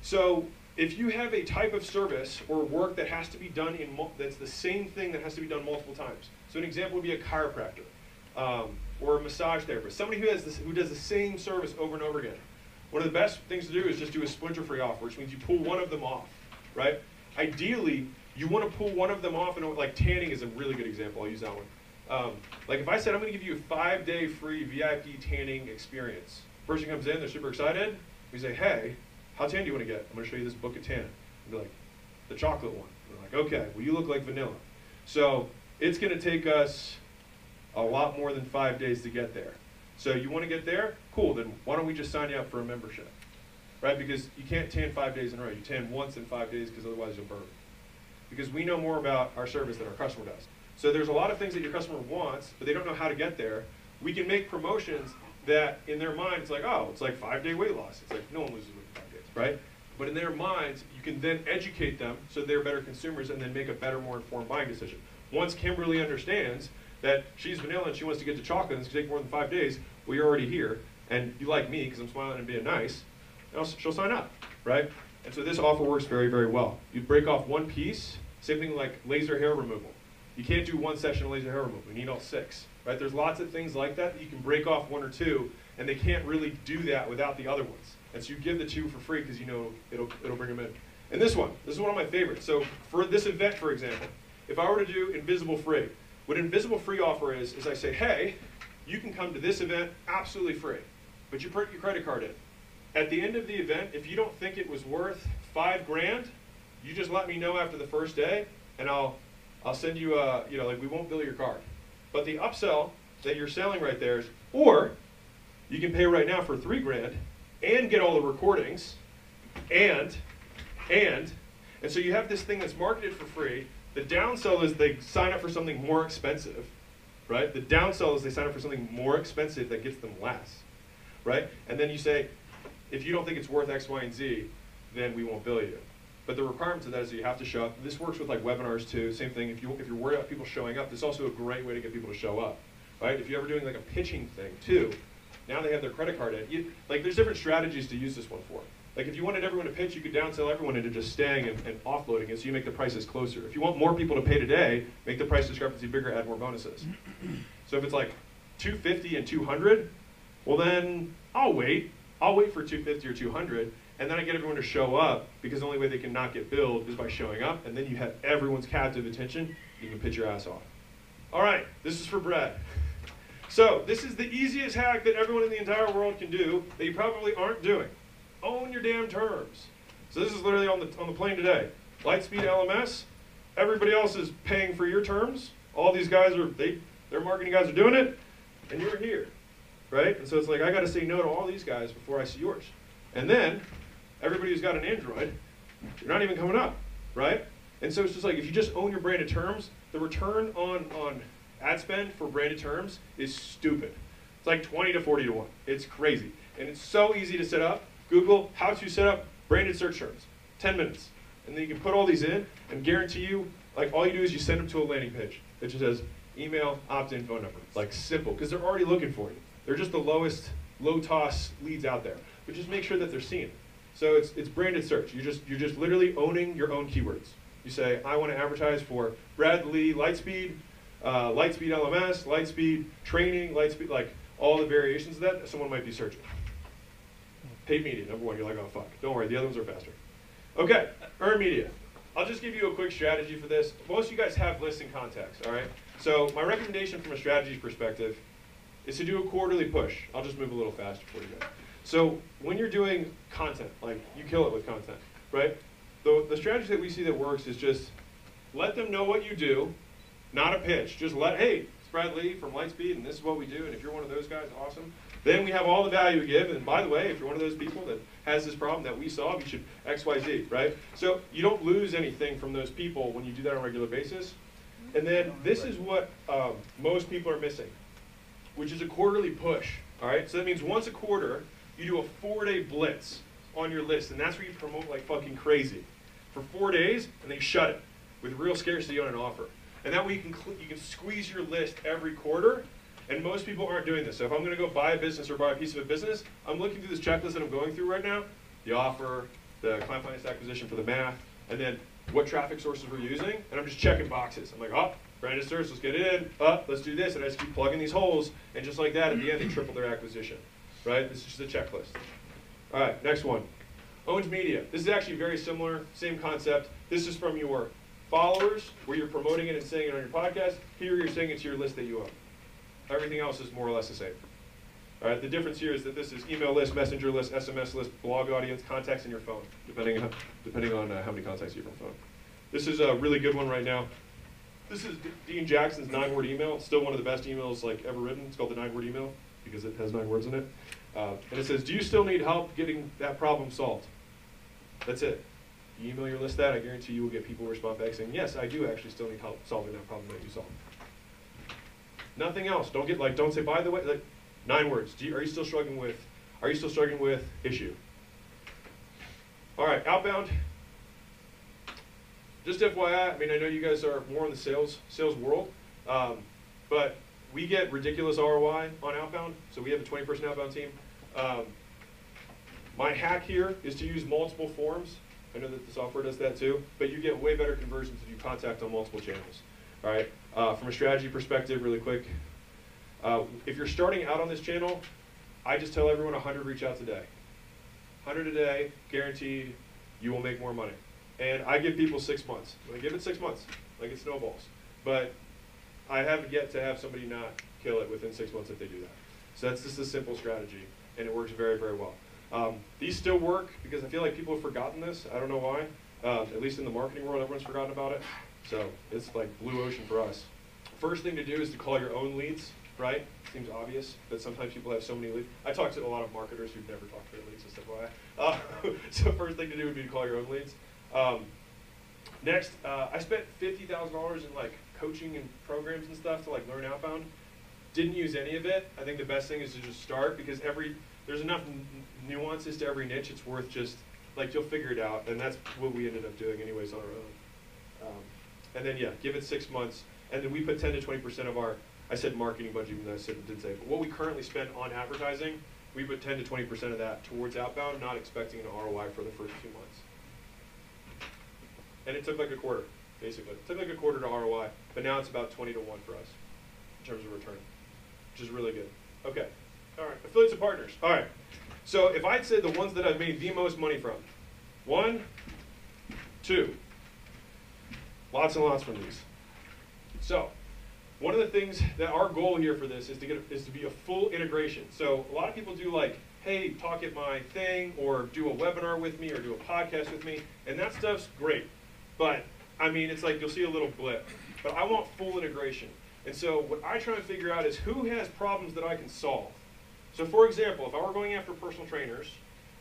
So if you have a type of service or work that has to be done in that's the same thing that has to be done multiple times. So an example would be a chiropractor um, or a massage therapist, somebody who has this, who does the same service over and over again. One of the best things to do is just do a splinter-free offer, which means you pull one of them off, right? Ideally, you want to pull one of them off, and like tanning is a really good example. I'll use that one. Um, like if I said I'm going to give you a five-day free VIP tanning experience, person comes in, they're super excited. We say, hey, how tan do you want to get? I'm going to show you this book of tan. And be like, the chocolate one. Are like, okay, well, you look like vanilla. So it's going to take us a lot more than five days to get there. So you want to get there? Cool, then why don't we just sign you up for a membership? right? Because you can't tan five days in a row. You tan once in five days because otherwise you'll burn. Because we know more about our service than our customer does. So there's a lot of things that your customer wants, but they don't know how to get there. We can make promotions that in their mind it's like, oh, it's like five day weight loss. It's like no one loses weight right? But in their minds, you can then educate them so they're better consumers and then make a better, more informed buying decision. Once Kimberly understands that she's vanilla and she wants to get to chocolate and it's going to take more than five days, well, you're already here and you like me because I'm smiling and being nice, she'll sign up, right? And so this offer works very, very well. You break off one piece, same thing like laser hair removal. You can't do one session of laser hair removal. You need all six, right? There's lots of things like that that you can break off one or two, and they can't really do that without the other ones. And so you give the two for free because you know it'll, it'll bring them in. And this one, this is one of my favorites. So for this event, for example, if I were to do Invisible Free, what Invisible Free offer is, is I say, hey, you can come to this event absolutely free, but you put your credit card in. At the end of the event, if you don't think it was worth five grand, you just let me know after the first day, and I'll, I'll send you a, you know, like we won't bill your card. But the upsell that you're selling right there is, or you can pay right now for three grand and get all the recordings, and, and, and so you have this thing that's marketed for free. The downsell is they sign up for something more expensive, right? The downsell is they sign up for something more expensive that gets them less, right? And then you say, if you don't think it's worth X, Y, and Z, then we won't bill you. But the requirement to that is that you have to show up. This works with like webinars too. Same thing. If you if you're worried about people showing up, this is also a great way to get people to show up, right? If you're ever doing like a pitching thing too, now they have their credit card in. You, like there's different strategies to use this one for. Like if you wanted everyone to pitch, you could downsell everyone into just staying and, and offloading it so you make the prices closer. If you want more people to pay today, make the price discrepancy bigger, add more bonuses. so if it's like 250 and 200, well then I'll wait. I'll wait for 250 or 200, and then I get everyone to show up because the only way they can not get billed is by showing up, and then you have everyone's captive attention. You can pitch your ass off. All right, this is for Brad. So this is the easiest hack that everyone in the entire world can do that you probably aren't doing. Own your damn terms. So this is literally on the, on the plane today. Lightspeed LMS, everybody else is paying for your terms. All these guys are, they, their marketing guys are doing it, and you're here, right? And so it's like, I gotta say no to all these guys before I see yours. And then, everybody who's got an Android, you're not even coming up, right? And so it's just like, if you just own your branded terms, the return on, on ad spend for branded terms is stupid. It's like 20 to 40 to 1. It's crazy. And it's so easy to set up. Google, how to set up branded search terms. 10 minutes. And then you can put all these in and guarantee you, like all you do is you send them to a landing page that just says email, opt-in, phone number. Like simple, because they're already looking for you. They're just the lowest, low toss leads out there. But just make sure that they're seen. So it's, it's branded search. You just, you're just literally owning your own keywords. You say, I want to advertise for Brad Lea Lightspeed uh, Lightspeed LMS, Lightspeed training, Lightspeed, like all the variations of that, someone might be searching. Paid media, number one, you're like, oh fuck. Don't worry, the other ones are faster. Okay, earned media. I'll just give you a quick strategy for this. Most of you guys have lists and contacts, all right? So my recommendation from a strategy perspective is to do a quarterly push. I'll just move a little faster for you guys. So when you're doing content, like you kill it with content, right? The, the strategy that we see that works is just let them know what you do, not a pitch. Just let, hey, it's Brad Lea from Lightspeed, and this is what we do, and if you're one of those guys, awesome. Then we have all the value we give, and by the way, if you're one of those people that has this problem that we solve, you should X, Y, Z, right? So you don't lose anything from those people when you do that on a regular basis. And then this is what um, most people are missing, which is a quarterly push, all right? So that means once a quarter, you do a four-day blitz on your list, and that's where you promote like fucking crazy for four days, and they shut it with real scarcity on an offer. And that way you can, you can squeeze your list every quarter. And most people aren't doing this. So if I'm going to go buy a business or buy a piece of a business, I'm looking through this checklist that I'm going through right now. The offer, the client finance acquisition for the math, and then what traffic sources we're using. And I'm just checking boxes. I'm like, oh, search, let's get it in. Oh, let's do this. And I just keep plugging these holes. And just like that, at the end, they triple their acquisition. Right? This is just a checklist. All right, next one. Owned media. This is actually very similar, same concept. This is from your followers, where you're promoting it and saying it on your podcast. Here you're saying it's your list that you own. Everything else is more or less the same. All right, the difference here is that this is email list, messenger list, SMS list, blog audience, contacts in your phone, depending on, depending on uh, how many contacts you have on phone. This is a really good one right now. This is Dean Jackson's nine-word email. It's still one of the best emails like ever written. It's called the nine-word email because it has nine words in it. Uh, and it says, do you still need help getting that problem solved? That's it. You email your list that, I guarantee you will get people respond back saying, yes, I do actually still need help solving that problem that you solved. Nothing else. Don't get like, don't say, by the way, like, nine words. You, are you still struggling with, are you still struggling with issue? All right, outbound. Just FYI, I mean, I know you guys are more in the sales sales world, um, but we get ridiculous ROI on outbound. So we have a 20-person outbound team. Um, my hack here is to use multiple forms. I know that the software does that too, but you get way better conversions if you contact on multiple channels. All right. Uh, from a strategy perspective, really quick, uh, if you're starting out on this channel, I just tell everyone 100 reach out today. 100 a day, guaranteed, you will make more money. And I give people six months. I give it six months, like it snowballs. But I haven't yet to have somebody not kill it within six months if they do that. So that's just a simple strategy, and it works very, very well. Um, these still work because I feel like people have forgotten this. I don't know why. Uh, at least in the marketing world, everyone's forgotten about it. So it's like blue ocean for us. First thing to do is to call your own leads, right? Seems obvious, but sometimes people have so many leads. I talk to a lot of marketers who've never talked to their leads, just FYI. Uh, so first thing to do would be to call your own leads. Um, next, uh, I spent $50,000 in like coaching and programs and stuff to like learn outbound. Didn't use any of it. I think the best thing is to just start because every there's enough nuances to every niche. It's worth just like you'll figure it out, and that's what we ended up doing anyways on our own. Um, and then yeah, give it six months, and then we put 10 to 20 percent of our I said marketing budget, even though I said didn't say, but what we currently spend on advertising, we put 10 to 20 percent of that towards outbound, not expecting an ROI for the first two months. And it took like a quarter, basically. It took like a quarter to ROI, but now it's about 20 to 1 for us in terms of return, which is really good. Okay. All right. Affiliates and partners. All right. So if I'd said the ones that I've made the most money from, one, two, lots and lots from these. So one of the things that our goal here for this is to get is to be a full integration. So a lot of people do like, hey, talk at my thing, or do a webinar with me, or do a podcast with me, and that stuff's great. But I mean, it's like you'll see a little blip. But I want full integration. And so what I try to figure out is who has problems that I can solve. So for example, if I were going after personal trainers,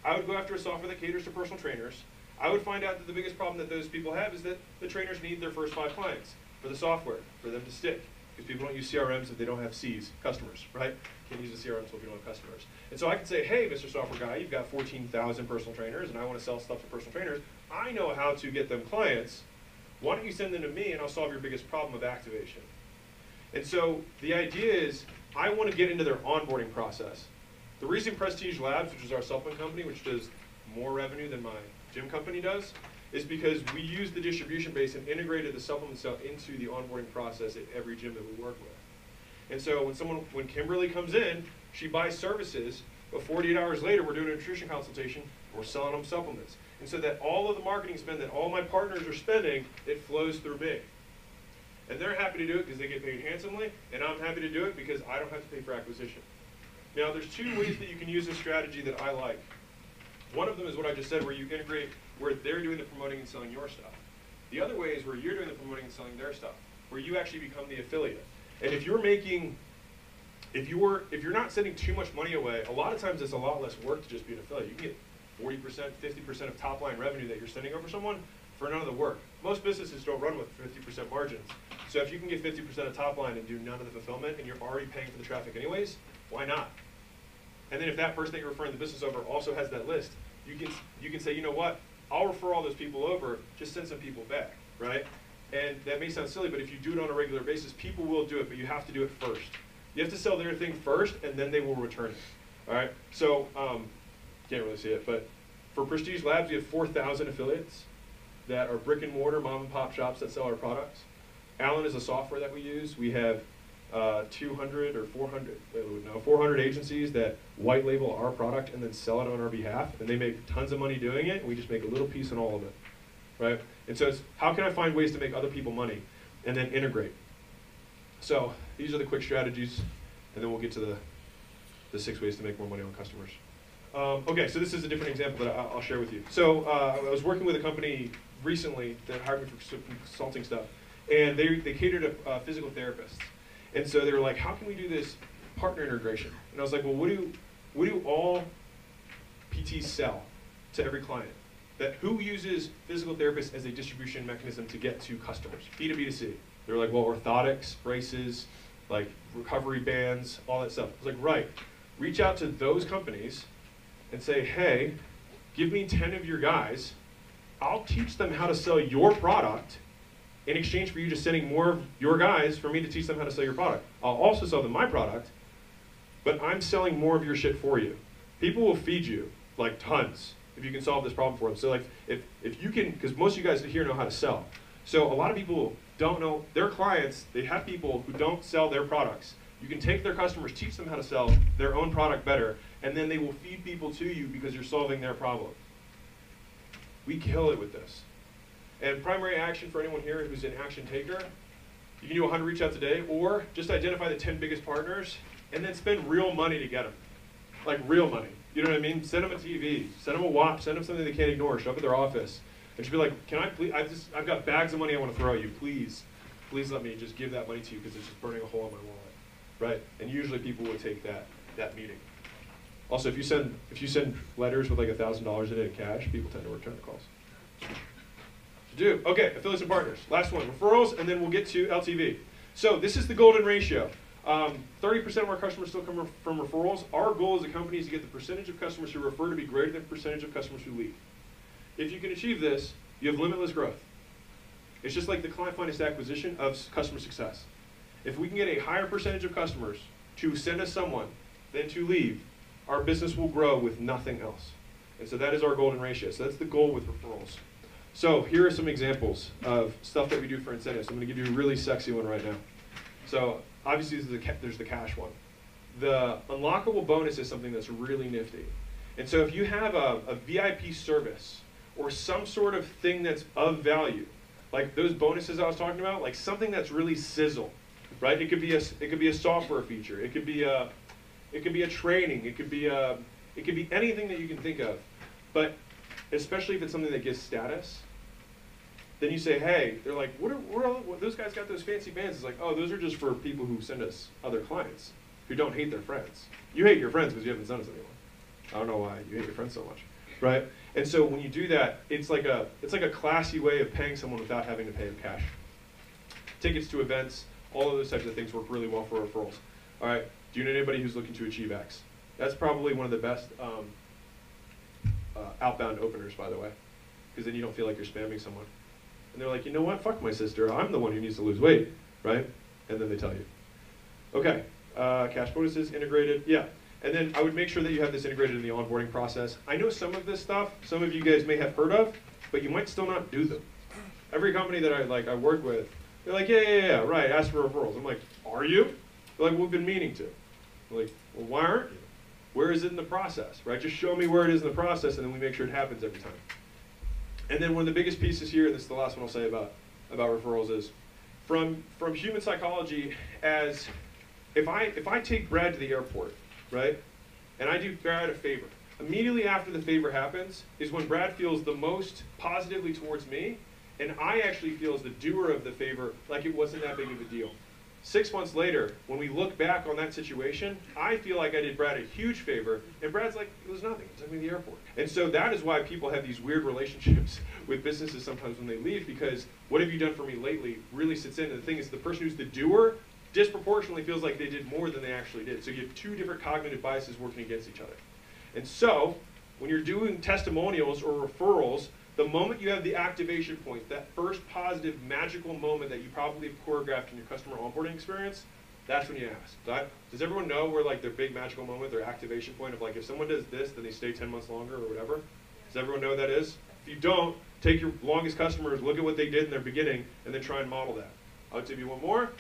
I would go after a software that caters to personal trainers. I would find out that the biggest problem that those people have is that the trainers need their first five clients for the software, for them to stick. Because people don't use CRMs if they don't have Cs, customers, right? Can't use a CRM if you don't have customers. And so I could say, hey, Mr. Software Guy, you've got 14,000 personal trainers, and I want to sell stuff to personal trainers. I know how to get them clients. Why don't you send them to me and I'll solve your biggest problem of activation? And so the idea is I want to get into their onboarding process. The reason Prestige Labs, which is our supplement company, which does more revenue than my gym company does, is because we use the distribution base and integrated the supplement stuff into the onboarding process at every gym that we work with. And so when someone, when Kimberly comes in, she buys services, but 48 hours later, we're doing a nutrition consultation, we're selling them supplements. And so that all of the marketing spend that all my partners are spending, it flows through me. And they're happy to do it because they get paid handsomely, and I'm happy to do it because I don't have to pay for acquisition. Now, there's two ways that you can use this strategy that I like. One of them is what I just said, where you integrate where they're doing the promoting and selling your stuff. The other way is where you're doing the promoting and selling their stuff, where you actually become the affiliate. And if you're making, if you're if you're not sending too much money away, a lot of times it's a lot less work to just be an affiliate. You can get 40%, 50% of top line revenue that you're sending over someone for none of the work. Most businesses don't run with 50% margins. So if you can get 50% of top line and do none of the fulfillment and you're already paying for the traffic anyways, why not? And then if that person that you're referring the business over also has that list, you can you can say, you know what, I'll refer all those people over, just send some people back, right? And that may sound silly, but if you do it on a regular basis, people will do it, but you have to do it first. You have to sell their thing first, and then they will return it. All right. So um, can't really see it, but for Prestige Labs, we have 4,000 affiliates that are brick and mortar mom and pop shops that sell our products. Allen is a software that we use. We have uh, 200 or 400, no, 400 agencies that white label our product and then sell it on our behalf, and they make tons of money doing it. we just make a little piece on all of it, right? And so it's how can I find ways to make other people money, and then integrate. So these are the quick strategies, and then we'll get to the the six ways to make more money on customers. Um, okay, so this is a different example that I'll share with you. So uh, I was working with a company recently that hired me for consulting stuff, and they, they catered to uh, physical therapists. And so they were like, how can we do this partner integration? And I was like, well, what do what do all PTs sell to every client? That who uses physical therapists as a distribution mechanism to get to customers? B2B to C. They're like, well, orthotics, braces, like recovery bands, all that stuff. It's like, right, reach out to those companies and say, hey, give me 10 of your guys. I'll teach them how to sell your product in exchange for you just sending more of your guys for me to teach them how to sell your product. I'll also sell them my product, but I'm selling more of your shit for you. People will feed you like tons if you can solve this problem for them. So like if, if you can, because most of you guys here know how to sell. So a lot of people don't know, their clients, they have people who don't sell their products. You can take their customers, teach them how to sell their own product better, and then they will feed people to you because you're solving their problem. We kill it with this. And primary action for anyone here who's an action taker, you can do 100 reach outs a day, or just identify the 10 biggest partners and then spend real money to get them. Like real money. You know what I mean? Send them a TV, send them a watch, send them something they can't ignore, show up at their office. And just be like, can I please, I just, I've got bags of money I want to throw at you, please. Please let me just give that money to you because it's just burning a hole in my wallet. Right? And usually people would take that, that meeting. Also, if you send if you send letters with like a thousand dollars in it in cash, people tend to return the calls. To do okay, affiliates and partners. Last one, referrals, and then we'll get to LTV. So this is the golden ratio. 30% um, of our customers still come from referrals. Our goal as a company is to get the percentage of customers who refer to be greater than the percentage of customers who leave. If you can achieve this, you have limitless growth. It's just like the client finest acquisition of customer success. If we can get a higher percentage of customers to send us someone than to leave, our business will grow with nothing else. And so that is our golden ratio. So that's the goal with referrals. So here are some examples of stuff that we do for incentives. I'm going to give you a really sexy one right now. So obviously the there's the cash one. The unlockable bonus is something that's really nifty. And so if you have a, a VIP service or some sort of thing that's of value, like those bonuses I was talking about, like something that's really sizzle, right? It could be a it could be a software feature. It could be a it could be a training. It could be a it could be anything that you can think of. But especially if it's something that gives status, then you say, hey, they're like, what are, what are what, those guys got those fancy bands? It's like, oh, those are just for people who send us other clients who don't hate their friends. You hate your friends because you haven't sent us anyone. I don't know why you hate your friends so much, right? And so when you do that, it's like a it's like a classy way of paying someone without having to pay them cash. Tickets to events, all of those types of things work really well for referrals. All right, do you know anybody who's looking to achieve X? That's probably one of the best um, uh, outbound openers, by the way, because then you don't feel like you're spamming someone. And they're like, you know what? Fuck my sister. I'm the one who needs to lose weight, right? And then they tell you. Okay, uh, cash bonuses integrated. Yeah, and then I would make sure that you have this integrated in the onboarding process. I know some of this stuff, some of you guys may have heard of, but you might still not do them. Every company that I like I work with, they're like, yeah, yeah, yeah, right, ask for referrals. I'm like, are you? Like, we've been meaning to. Like, well, why aren't you? Where is it in the process, right? Just show me where it is in the process, and then we make sure it happens every time. And then one of the biggest pieces here, and this is the last one I'll say about, about referrals, is from, from human psychology as if I, if I take Brad to the airport, right? And I do Brad a favor. Immediately after the favor happens is when Brad feels the most positively towards me, and I actually feel as the doer of the favor like it wasn't that big of a deal. Six months later, when we look back on that situation, I feel like I did Brad a huge favor, and Brad's like, it was nothing. It took me to the airport. And so that is why people have these weird relationships with businesses sometimes when they leave, because what have you done for me lately really sits in. And the thing is, the person who's the doer disproportionately feels like they did more than they actually did. So you have two different cognitive biases working against each other. And so, when you're doing testimonials or referrals, the moment you have the activation point, that first positive magical moment that you probably have choreographed in your customer onboarding experience, that's when you ask. Does, does everyone know where like their big magical moment, their activation point of like if someone does this, then they stay 10 months longer or whatever? Does everyone know what that is? If you don't, take your longest customers, look at what they did in their beginning, and then try and model that. I'll give you one more.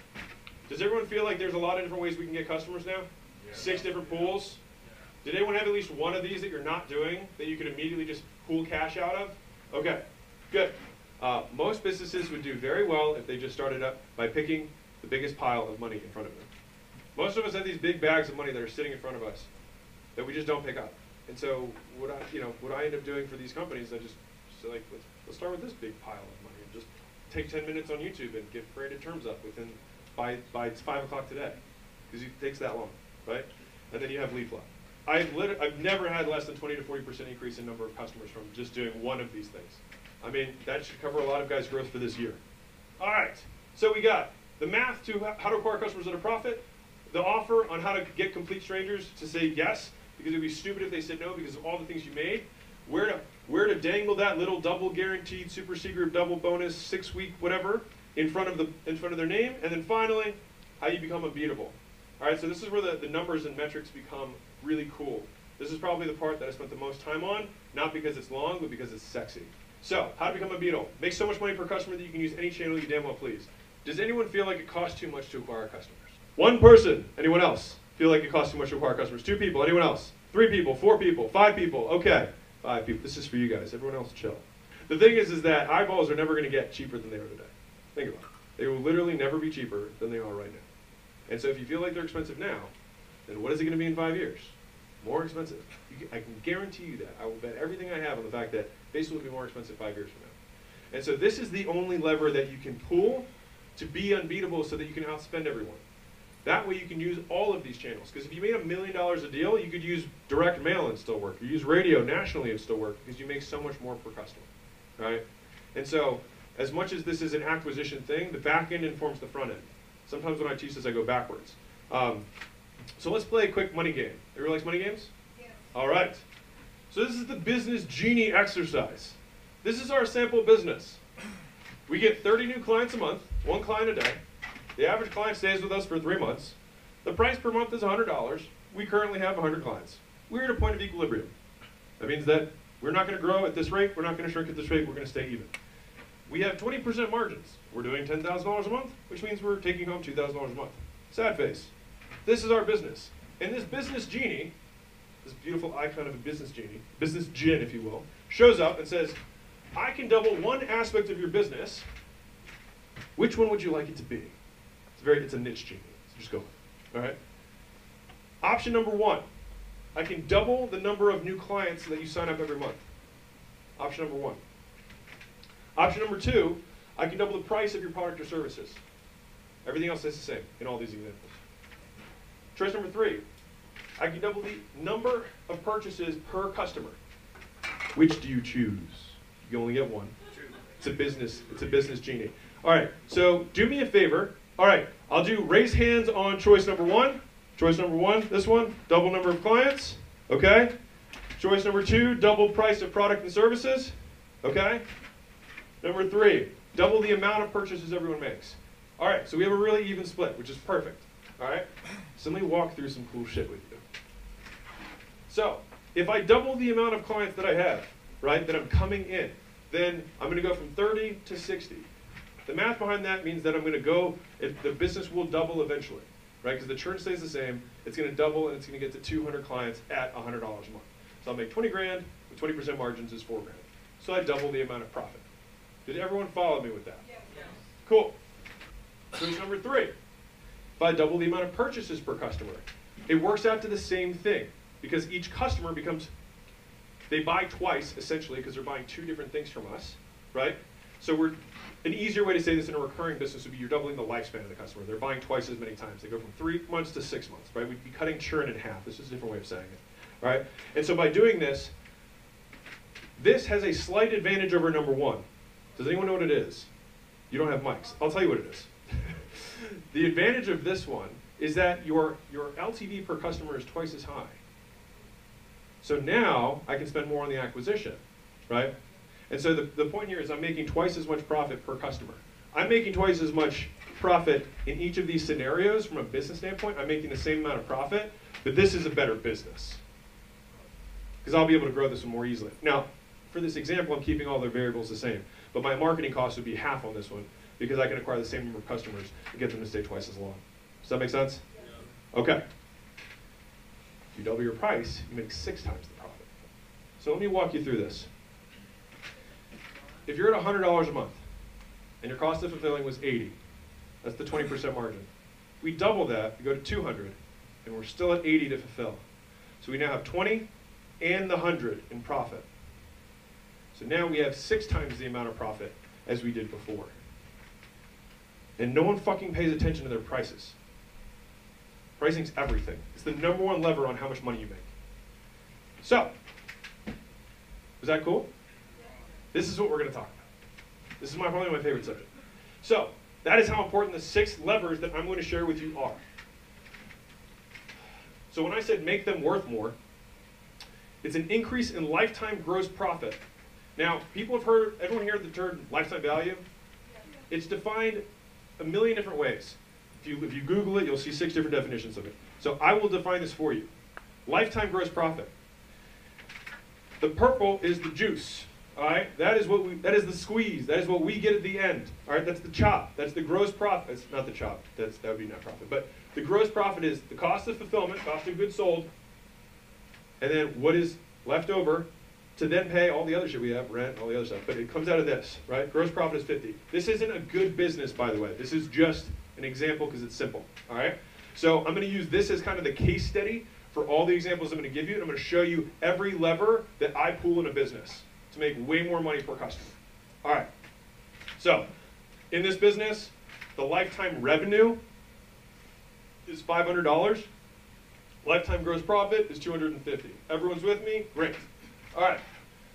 Does everyone feel like there's a lot of different ways we can get customers now? Yeah. Six different pools? Did anyone have at least one of these that you're not doing that you could immediately just pull cash out of? Okay, good. Uh, most businesses would do very well if they just started up by picking the biggest pile of money in front of them. Most of us have these big bags of money that are sitting in front of us that we just don't pick up. And so what I, you know, what I end up doing for these companies, I just say like, let's, let's start with this big pile of money and just take 10 minutes on YouTube and get branded terms up within by, by 5 o'clock today, because it takes that long, right? And then you have lead flow. I've, lit- I've never had less than 20 to 40% increase in number of customers from just doing one of these things. I mean, that should cover a lot of guys' growth for this year. All right, so we got the math to how to acquire customers at a profit, the offer on how to get complete strangers to say yes, because it would be stupid if they said no because of all the things you made, where to, where to dangle that little double guaranteed super secret double bonus six week whatever in front of the in front of their name, and then finally, how you become unbeatable. All right, so this is where the, the numbers and metrics become really cool. This is probably the part that I spent the most time on, not because it's long, but because it's sexy. So, how to become unbeatable. Make so much money per customer that you can use any channel you damn well please. Does anyone feel like it costs too much to acquire customers? One person. Anyone else? Feel like it costs too much to acquire customers? Two people. Anyone else? Three people. Four people. Five people. Okay. Five people. This is for you guys. Everyone else, chill. The thing is, is that eyeballs are never going to get cheaper than they are today. Think about it. They will literally never be cheaper than they are right now. And so if you feel like they're expensive now, then what is it going to be in five years? More expensive. I can guarantee you that. I will bet everything I have on the fact that Facebook will be more expensive five years from now. And so this is the only lever that you can pull to be unbeatable so that you can outspend everyone. That way you can use all of these channels. Because if you made a million dollars a deal, you could use direct mail and still work. You use radio nationally and still work because you make so much more per customer. Right? And so as much as this is an acquisition thing, the back end informs the front end. Sometimes when I teach this, I go backwards. Um, so let's play a quick money game. Everyone likes money games? Yes. All right. So this is the business genie exercise. This is our sample business. We get 30 new clients a month, one client a day. The average client stays with us for three months. The price per month is $100. We currently have 100 clients. We're at a point of equilibrium. That means that we're not going to grow at this rate. We're not going to shrink at this rate. We're going to stay even. We have 20% margins. We're doing $10,000 a month, which means we're taking home $2,000 a month. Sad face. This is our business. And this business genie, this beautiful icon of a business genie, business gin, if you will, shows up and says, I can double one aspect of your business. Which one would you like it to be? It's very, it's a niche genie. So just go. All right. Option number one, I can double the number of new clients that you sign up every month. Option number one. Option number two, I can double the price of your product or services. Everything else is the same in all these examples. Choice number three, I can double the number of purchases per customer. Which do you choose? You only get one. It's a business. It's a business genie. All right. So do me a favor. All right. I'll do raise hands on choice number one. Choice number one. This one. Double number of clients. Okay. Choice number two. Double price of product and services. Okay. Number three. Double the amount of purchases everyone makes. All right. So we have a really even split, which is perfect. All right. So let me walk through some cool shit with you. So if I double the amount of clients that I have, right, that I'm coming in, then I'm going to go from 30 to 60. The math behind that means that I'm going to go, if the business will double eventually, right? Because the churn stays the same, it's going to double and it's going to get to 200 clients at $100 a month. So I'll make 20 grand with 20% margins is 4 grand. So I double the amount of profit. Did everyone follow me with that? Yes. Cool. Choice number three. I double the amount of purchases per customer, it works out to the same thing because each customer becomes, they buy twice essentially because they're buying two different things from us, right? So we're, an easier way to say this in a recurring business would be you're doubling the lifespan of the customer. They're buying twice as many times. They go from three months to six months, right? We'd be cutting churn in half. This is a different way of saying it, right? And so by doing this, this has a slight advantage over number one. Does anyone know what it is? You don't have mics. I'll tell you what it is. The advantage of this one is that your, your LTV per customer is twice as high. So now I can spend more on the acquisition, right? And so the, the point here is I'm making twice as much profit per customer. I'm making twice as much profit in each of these scenarios from a business standpoint. I'm making the same amount of profit, but this is a better business. Because I'll be able to grow this one more easily. Now, for this example, I'm keeping all the variables the same, but my marketing cost would be half on this one because I can acquire the same number of customers and get them to stay twice as long. Does that make sense? Okay. If you double your price, you make six times the profit. So let me walk you through this. If you're at $100 a month and your cost of fulfilling was 80, that's the 20% margin. We double that, we go to 200, and we're still at 80 to fulfill. So we now have 20 and the 100 in profit. So now we have six times the amount of profit as we did before. And no one fucking pays attention to their prices. Pricing's everything. It's the number one lever on how much money you make. So, is that cool? This is what we're going to talk about. This is my, probably my favorite subject. So, that is how important the six levers that I'm going to share with you are. So when I said make them worth more, it's an increase in lifetime gross profit. Now, people have heard, everyone here the term lifetime value? It's defined a million different ways. If you, if you Google it, you'll see six different definitions of it. So I will define this for you. Lifetime gross profit. The purple is the juice. All right, that is what we. That is the squeeze. That is what we get at the end. All right, that's the chop. That's the gross profit. It's not the chop. That's that would be net profit. But the gross profit is the cost of fulfillment, cost of goods sold, and then what is left over to then pay all the other shit we have, rent, all the other stuff. But it comes out of this, right? Gross profit is 50. This isn't a good business, by the way. This is just an example because it's simple. All right. So I'm going to use this as kind of the case study for all the examples I'm going to give you, and I'm going to show you every lever that I pull in a business to make way more money per customer. All right. So, in this business, the lifetime revenue is $500. Lifetime gross profit is 250. Everyone's with me? Great. All right.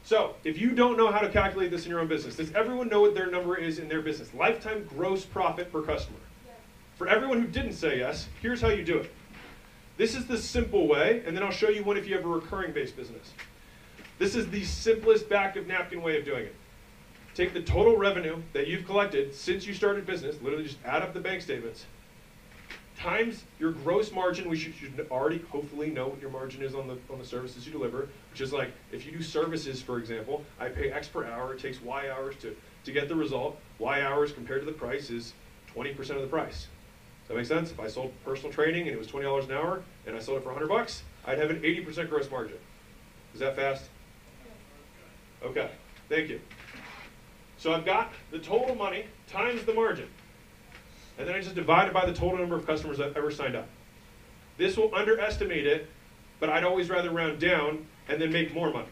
So, if you don't know how to calculate this in your own business, does everyone know what their number is in their business? Lifetime gross profit per customer. Yes. For everyone who didn't say yes, here's how you do it. This is the simple way, and then I'll show you one if you have a recurring based business. This is the simplest back of napkin way of doing it. Take the total revenue that you've collected since you started business, literally just add up the bank statements, times your gross margin, we should, should, already hopefully know what your margin is on the, on the services you deliver, which is like, if you do services, for example, I pay X per hour, it takes Y hours to, to get the result. Y hours compared to the price is 20% of the price. Does that make sense? If I sold personal training and it was $20 an hour, and I sold it for 100 bucks, I'd have an 80% gross margin. Is that fast? Okay, thank you. So I've got the total money times the margin. And then I just divide it by the total number of customers I've ever signed up. This will underestimate it, but I'd always rather round down and then make more money.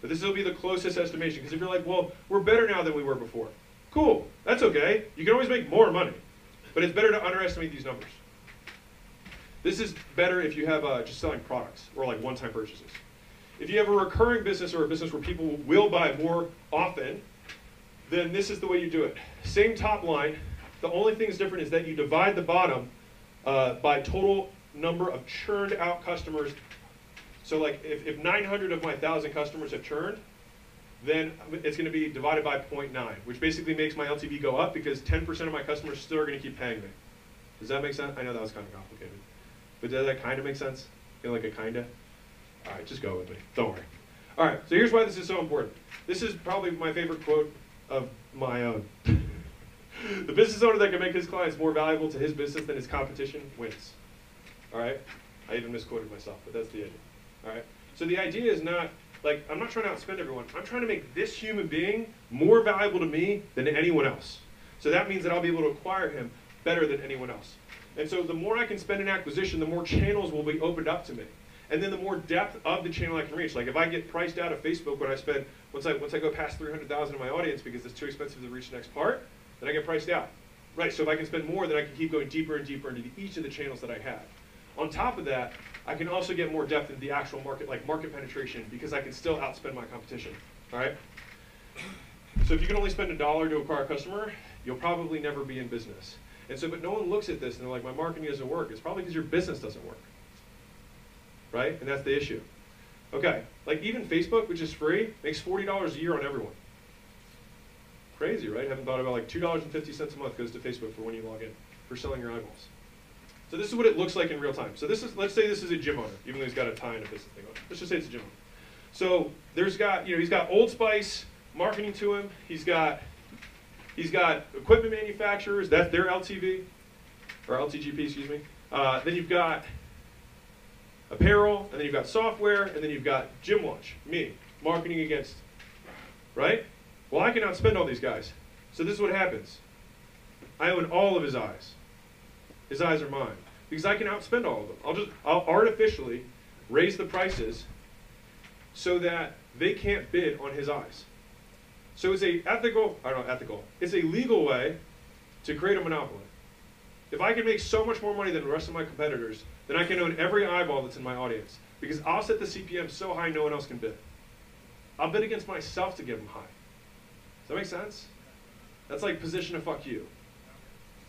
But this will be the closest estimation, because if you're like, well, we're better now than we were before. Cool, that's okay. You can always make more money. But it's better to underestimate these numbers. This is better if you have uh, just selling products or like one-time purchases. If you have a recurring business or a business where people will buy more often, then this is the way you do it. Same top line. The only thing that's different is that you divide the bottom uh, by total number of churned out customers. So like if, if 900 of my 1,000 customers have churned, then it's going to be divided by 0.9, which basically makes my LTV go up because 10% of my customers still are going to keep paying me. Does that make sense? I know that was kind of complicated. But does that kind of make sense? Feel like a kind of? All right, just go with me. Don't worry. All right, so here's why this is so important. This is probably my favorite quote of my own. the business owner that can make his clients more valuable to his business than his competition wins. All right? I even misquoted myself, but that's the idea. All right? So the idea is not like I'm not trying to outspend everyone. I'm trying to make this human being more valuable to me than anyone else. So that means that I'll be able to acquire him better than anyone else. And so the more I can spend in acquisition, the more channels will be opened up to me and then the more depth of the channel I can reach. Like if I get priced out of Facebook when I spend once I once I go past 300,000 in my audience because it's too expensive to reach the next part, then I get priced out. Right. So if I can spend more, then I can keep going deeper and deeper into each of the channels that I have. On top of that, I can also get more depth into the actual market, like market penetration, because I can still outspend my competition. All right. So if you can only spend a dollar to acquire a customer, you'll probably never be in business. And so, but no one looks at this and they're like, my marketing doesn't work. It's probably because your business doesn't work right? And that's the issue. Okay, like even Facebook, which is free, makes $40 a year on everyone. Crazy, right? Haven't thought about like $2.50 a month goes to Facebook for when you log in for selling your eyeballs. So this is what it looks like in real time. So this is, let's say this is a gym owner, even though he's got a tie and a business thing on. Let's just say it's a gym owner. So there's got, you know, he's got Old Spice marketing to him. He's got, he's got equipment manufacturers. That's their LTV, or LTGP, excuse me. Uh, then you've got apparel, and then you've got software, and then you've got Gym Launch, me, marketing against, right? Well, I can outspend all these guys. So this is what happens. I own all of his eyes. His eyes are mine. Because I can outspend all of them. I'll just, I'll artificially raise the prices so that they can't bid on his eyes. So it's a ethical, I don't know, ethical, it's a legal way to create a monopoly. If I can make so much more money than the rest of my competitors, then I can own every eyeball that's in my audience. Because I'll set the CPM so high no one else can bid. I'll bid against myself to get them high. Does that make sense? That's like position to fuck you.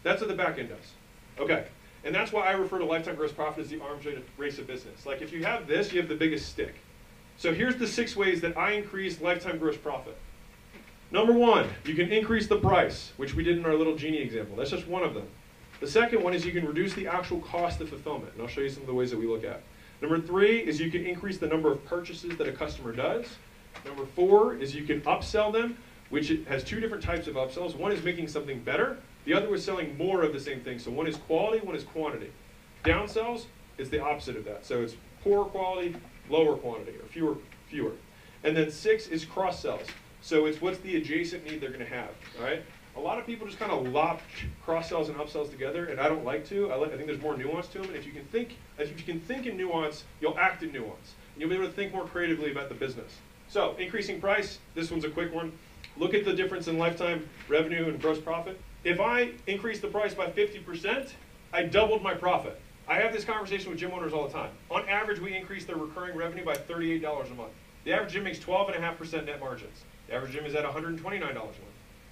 That's what the back end does. Okay. And that's why I refer to lifetime gross profit as the arms race of business. Like if you have this, you have the biggest stick. So here's the six ways that I increase lifetime gross profit. Number one, you can increase the price, which we did in our little genie example. That's just one of them. The second one is you can reduce the actual cost of fulfillment, and I'll show you some of the ways that we look at. Number three is you can increase the number of purchases that a customer does. Number four is you can upsell them, which has two different types of upsells. One is making something better, the other is selling more of the same thing. So one is quality, one is quantity. Downsells is the opposite of that. So it's poor quality, lower quantity, or fewer, fewer. And then six is cross sells. So it's what's the adjacent need they're going to have, all right? A lot of people just kind of lop cross sells and upsells together, and I don't like to. I, like, I think there's more nuance to them. And if you can think, if you can think in nuance, you'll act in nuance, and you'll be able to think more creatively about the business. So increasing price. This one's a quick one. Look at the difference in lifetime revenue and gross profit. If I increase the price by 50%, I doubled my profit. I have this conversation with gym owners all the time. On average, we increase their recurring revenue by $38 a month. The average gym makes 12.5% net margins. The average gym is at $129 a month.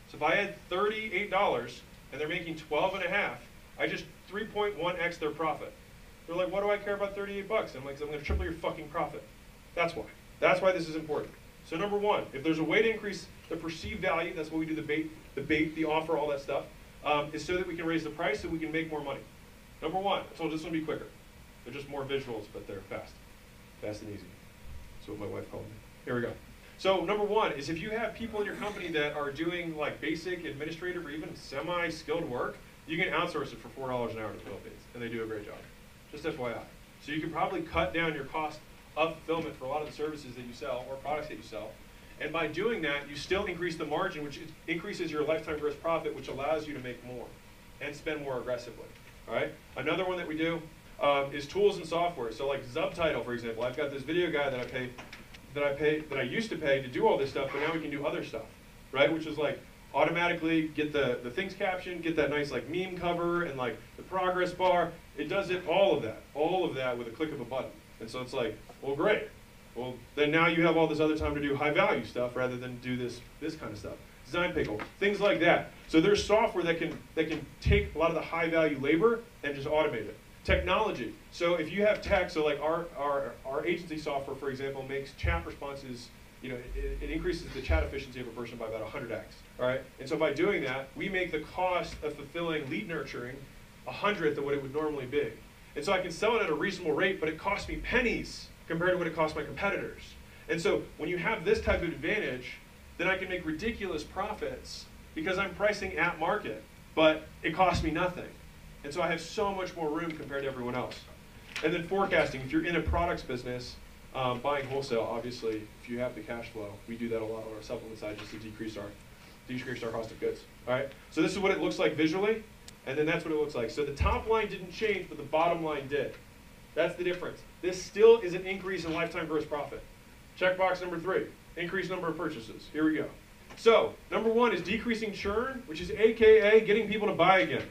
So if I add $38 and they're making 12 and a half, I just 3.1x their profit. They're like, what do I care about 38 bucks? I'm like, I'm going to triple your fucking profit. That's why. That's why this is important. So number one, if there's a way to increase the perceived value, that's what we do the bait, the bait, the offer, all that stuff, um, is so that we can raise the price so we can make more money. Number one, I told this one to be quicker. They're just more visuals, but they're fast. Fast and easy. That's what my wife called me. Here we go. So number one is if you have people in your company that are doing like basic administrative or even semi-skilled work, you can outsource it for four dollars an hour to Philippines, and they do a great job. Just FYI. So you can probably cut down your cost of fulfillment for a lot of the services that you sell or products that you sell and by doing that, you still increase the margin, which increases your lifetime gross profit, which allows you to make more and spend more aggressively. All right. Another one that we do um, is tools and software. So like Subtitle, for example, I've got this video guy that I pay, that I pay, that I used to pay to do all this stuff, but now we can do other stuff, right? Which is like automatically get the the things captioned, get that nice like meme cover and like the progress bar. It does it all of that, all of that with a click of a button. And so it's like, well, great. Well, then now you have all this other time to do high value stuff rather than do this this kind of stuff. Design pickle, things like that. So there's software that can that can take a lot of the high value labor and just automate it. Technology. So if you have tech, so like our our, our agency software, for example, makes chat responses. You know, it, it increases the chat efficiency of a person by about 100x. All right, and so by doing that, we make the cost of fulfilling lead nurturing a hundredth of what it would normally be. And so I can sell it at a reasonable rate, but it costs me pennies compared to what it costs my competitors. And so when you have this type of advantage, then I can make ridiculous profits because I'm pricing at market, but it costs me nothing. And so I have so much more room compared to everyone else. And then forecasting, if you're in a products business, um, buying wholesale, obviously, if you have the cash flow, we do that a lot on our supplement side just to decrease our decrease our cost of goods. All right. So this is what it looks like visually, and then that's what it looks like. So the top line didn't change, but the bottom line did. That's the difference. This still is an increase in lifetime gross profit. Checkbox number three, increased number of purchases. Here we go. So, number one is decreasing churn, which is AKA getting people to buy again.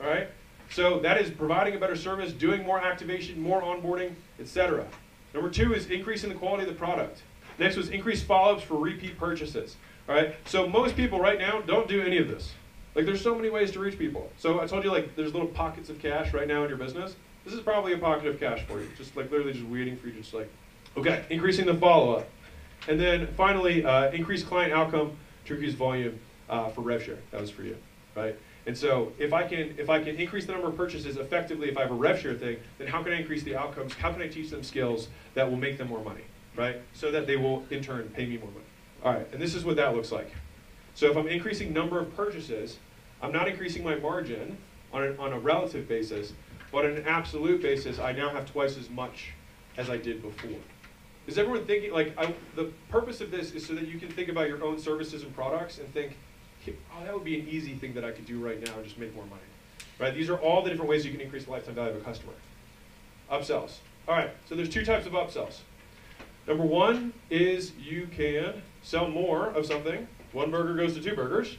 All right? So that is providing a better service, doing more activation, more onboarding, etc. Number two is increasing the quality of the product. Next was increased follow-ups for repeat purchases. All right? So most people right now don't do any of this. Like there's so many ways to reach people. So I told you like there's little pockets of cash right now in your business. This is probably a pocket of cash for you, just like literally just waiting for you, just like, okay, increasing the follow-up. And then finally, uh, increase client outcome to increase volume uh, for rev share. That was for you, right? And so if I can if I can increase the number of purchases effectively, if I have a rev share thing, then how can I increase the outcomes? How can I teach them skills that will make them more money, right? So that they will in turn pay me more money. All right, and this is what that looks like. So if I'm increasing number of purchases, I'm not increasing my margin on, on a relative basis, but on an absolute basis, I now have twice as much as I did before. Is everyone thinking, like, I, the purpose of this is so that you can think about your own services and products and think, oh, that would be an easy thing that I could do right now and just make more money. Right? These are all the different ways you can increase the lifetime value of a customer. Upsells. All right, so there's two types of upsells. Number one is you can sell more of something. One burger goes to two burgers.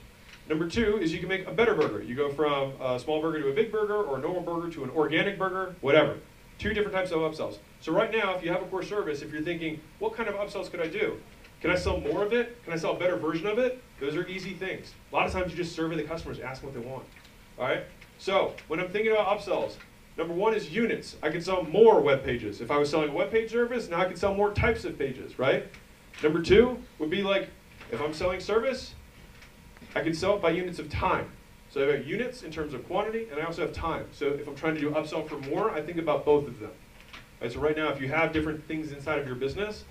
Number two is you can make a better burger. You go from a small burger to a big burger, or a normal burger to an organic burger, whatever. Two different types of upsells. So right now, if you have a core service, if you're thinking, what kind of upsells could I do? Can I sell more of it? Can I sell a better version of it? Those are easy things. A lot of times you just survey the customers, ask them what they want. All right? So when I'm thinking about upsells, number one is units. I can sell more web pages. If I was selling a web page service, now I can sell more types of pages, right? Number two would be like, if I'm selling service, I can sell it by units of time. So I have got units in terms of quantity, and I also have time. So if I'm trying to do upsell for more, I think about both of them. Right, so right now, if you have different things inside of your business,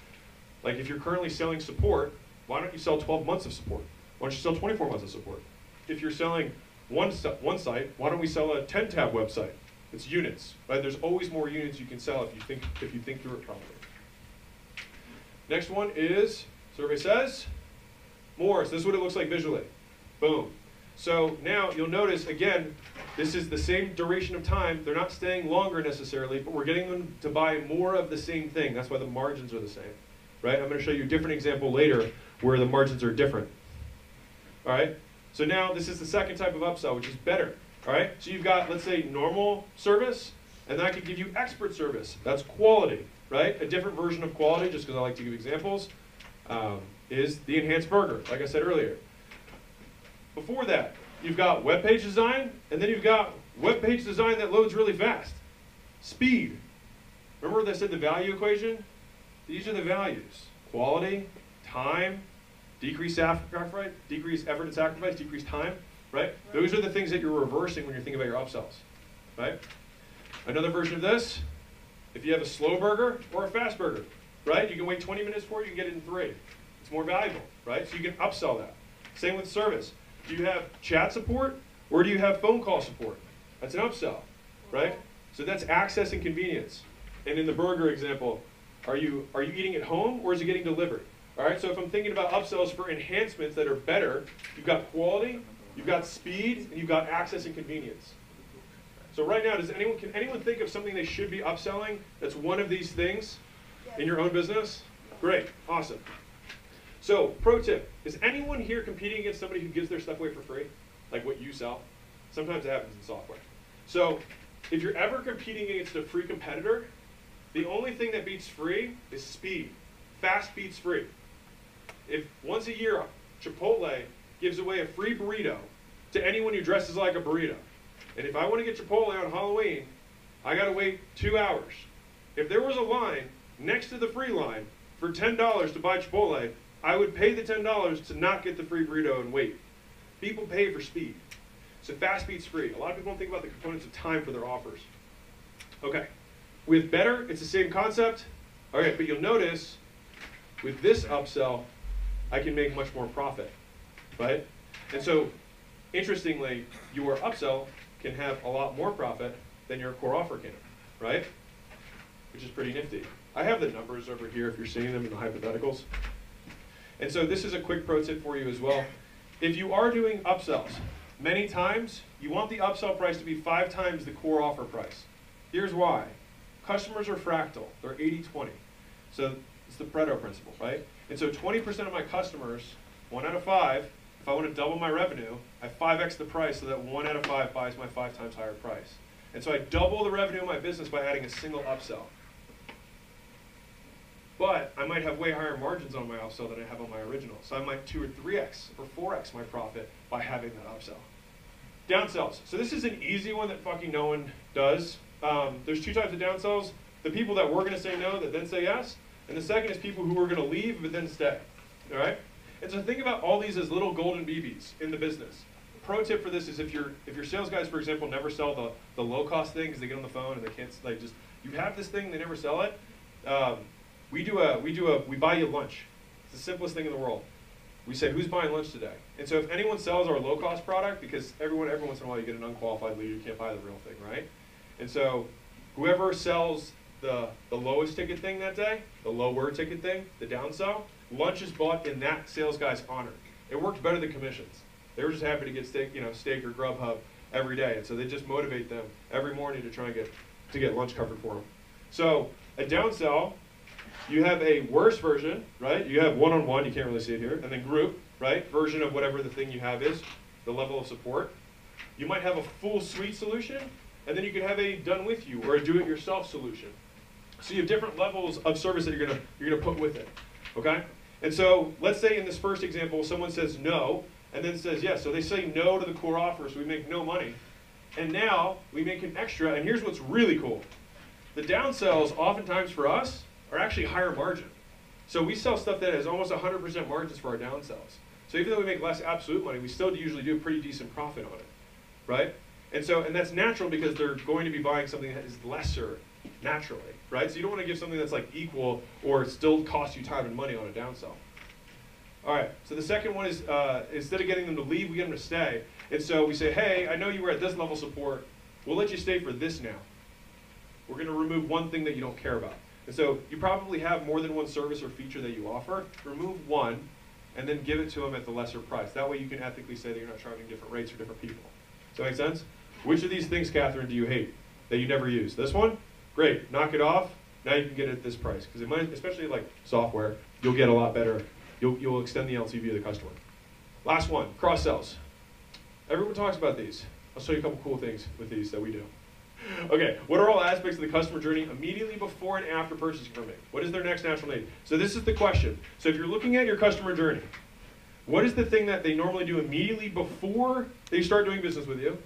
like if you're currently selling support, why don't you sell 12 months of support? Why don't you sell 24 months of support? If you're selling one, one site, why don't we sell a 10-tab website? It's units, right? There's always more units you can sell if you think, if you think through it properly. Next one is, survey says, more. So this is what it looks like visually. Boom. So now you'll notice, again, this is the same duration of time. They're not staying longer necessarily, but we're getting them to buy more of the same thing. That's why the margins are the same. Right? I'm going to show you a different example later where the margins are different. All right? So now this is the second type of upsell, which is better. All right? So you've got, let's say, normal service, and then I could give you expert service. That's quality, right? A different version of quality, just because I like to give examples, um, is the enhanced burger, like I said earlier. Before that, you've got web page design, and then you've got web page design that loads really fast. Speed. Remember what I said the value equation? These are the values. Quality, time, decrease sacrifice, decrease effort and sacrifice, decrease time, right? Those are the things that you're reversing when you're thinking about your upsells, right? Another version of this, if you have a slow burger or a fast burger, right? You can wait 20 minutes for it, you can get it in three. It's more valuable, right? So you can upsell that. Same with service. Do you have chat support or do you have phone call support? That's an upsell, right? So that's access and convenience. And in the burger example, are you, are you eating at home or is it getting delivered? All right, so if I'm thinking about upsells for enhancements that are better, you've got quality, you've got speed, and you've got access and convenience. So right now, does anyone can anyone think of something they should be upselling that's one of these things in your own business? Great, awesome. So, pro tip, is anyone here competing against somebody who gives their stuff away for free? Like what you sell? Sometimes it happens in software. So, if you're ever competing against a free competitor, the only thing that beats free is speed. Fast beats free. If once a year Chipotle gives away a free burrito to anyone who dresses like a burrito, and if I want to get Chipotle on Halloween, I got to wait two hours. If there was a line next to the free line for $10 to buy Chipotle, I would pay the $10 to not get the free burrito and wait. People pay for speed. So fast beats free. A lot of people don't think about the components of time for their offers. Okay. With better, it's the same concept. All right, but you'll notice with this upsell, I can make much more profit, right? And so, interestingly, your upsell can have a lot more profit than your core offer can, right? Which is pretty nifty. I have the numbers over here if you're seeing them in the hypotheticals. And so this is a quick pro tip for you as well. If you are doing upsells, many times you want the upsell price to be five times the core offer price. Here's why. Customers are fractal. They're 80-20. So it's the Pareto principle, right? And so 20% of my customers, one out of five, if I want to double my revenue, I 5x the price so that one out of five buys my five times higher price. And so I double the revenue of my business by adding a single upsell. But I might have way higher margins on my upsell than I have on my original. So I might 2 or 3x or 4x my profit by having that upsell. Downsells. So this is an easy one that fucking no one does. Um, there's two types of downsells. The people that were going to say no that then say yes. And the second is people who were going to leave but then stay. All right? And so think about all these as little golden BBs in the business. Pro tip for this is if your if your sales guys, for example, never sell the, the low cost thing because they get on the phone and they can't like just you have this thing they never sell it. Um, we do a, we do a, we buy you lunch. It's the simplest thing in the world. We say, who's buying lunch today? And so if anyone sells our low-cost product, because everyone, every once in a while you get an unqualified lead, you can't buy the real thing, right? And so whoever sells the, the lowest ticket thing that day, the lower ticket thing, the downsell, lunch is bought in that sales guy's honor. It worked better than commissions. They were just happy to get steak, you know, steak or Grubhub every day, and so they just motivate them every morning to try and get to get lunch covered for them. So a downsell you have a worse version, right? You have one-on-one, you can't really see it here, and then group, right? Version of whatever the thing you have is. the level of support. You might have a full suite solution, and then you could have a done with you or a do it yourself solution. So you have different levels of service that you're gonna you're gonna put with it. Okay? And so let's say in this first example, someone says no, and then says yes. So they say no to the core offer, so we make no money. And now we make an extra, and here's what's really cool. The downsells, oftentimes for us, are actually higher margin. So we sell stuff that has almost 100% margins for our downsells. So even though we make less absolute money, we still usually do a pretty decent profit on it, right? And so, and that's natural because they're going to be buying something that is lesser naturally, right? So you don't want to give something that's like equal or still cost you time and money on a downsell. All right, so the second one is uh, instead of getting them to leave, we get them to stay. And so we say, hey, I know you were at this level support. We'll let you stay for this now. We're going to remove one thing that you don't care about. And so you probably have more than one service or feature that you offer. Remove one and then give it to them at the lesser price. That way you can ethically say that you're not charging different rates for different people. Does that make sense? Which of these things, Catherine, do you hate that you never use? This one? Great. Knock it off. Now you can get it at this price. Because it might, especially like software, you'll get a lot better. You'll, you'll extend the LTV of the customer. Last one, cross sells. Everyone talks about these. I'll show you a couple cool things with these that we do. Okay, what are all aspects of the customer journey immediately before and after purchasing from me? What is their next natural need? So this is the question. So if you're looking at your customer journey, what is the thing that they normally do immediately before they start doing business with you?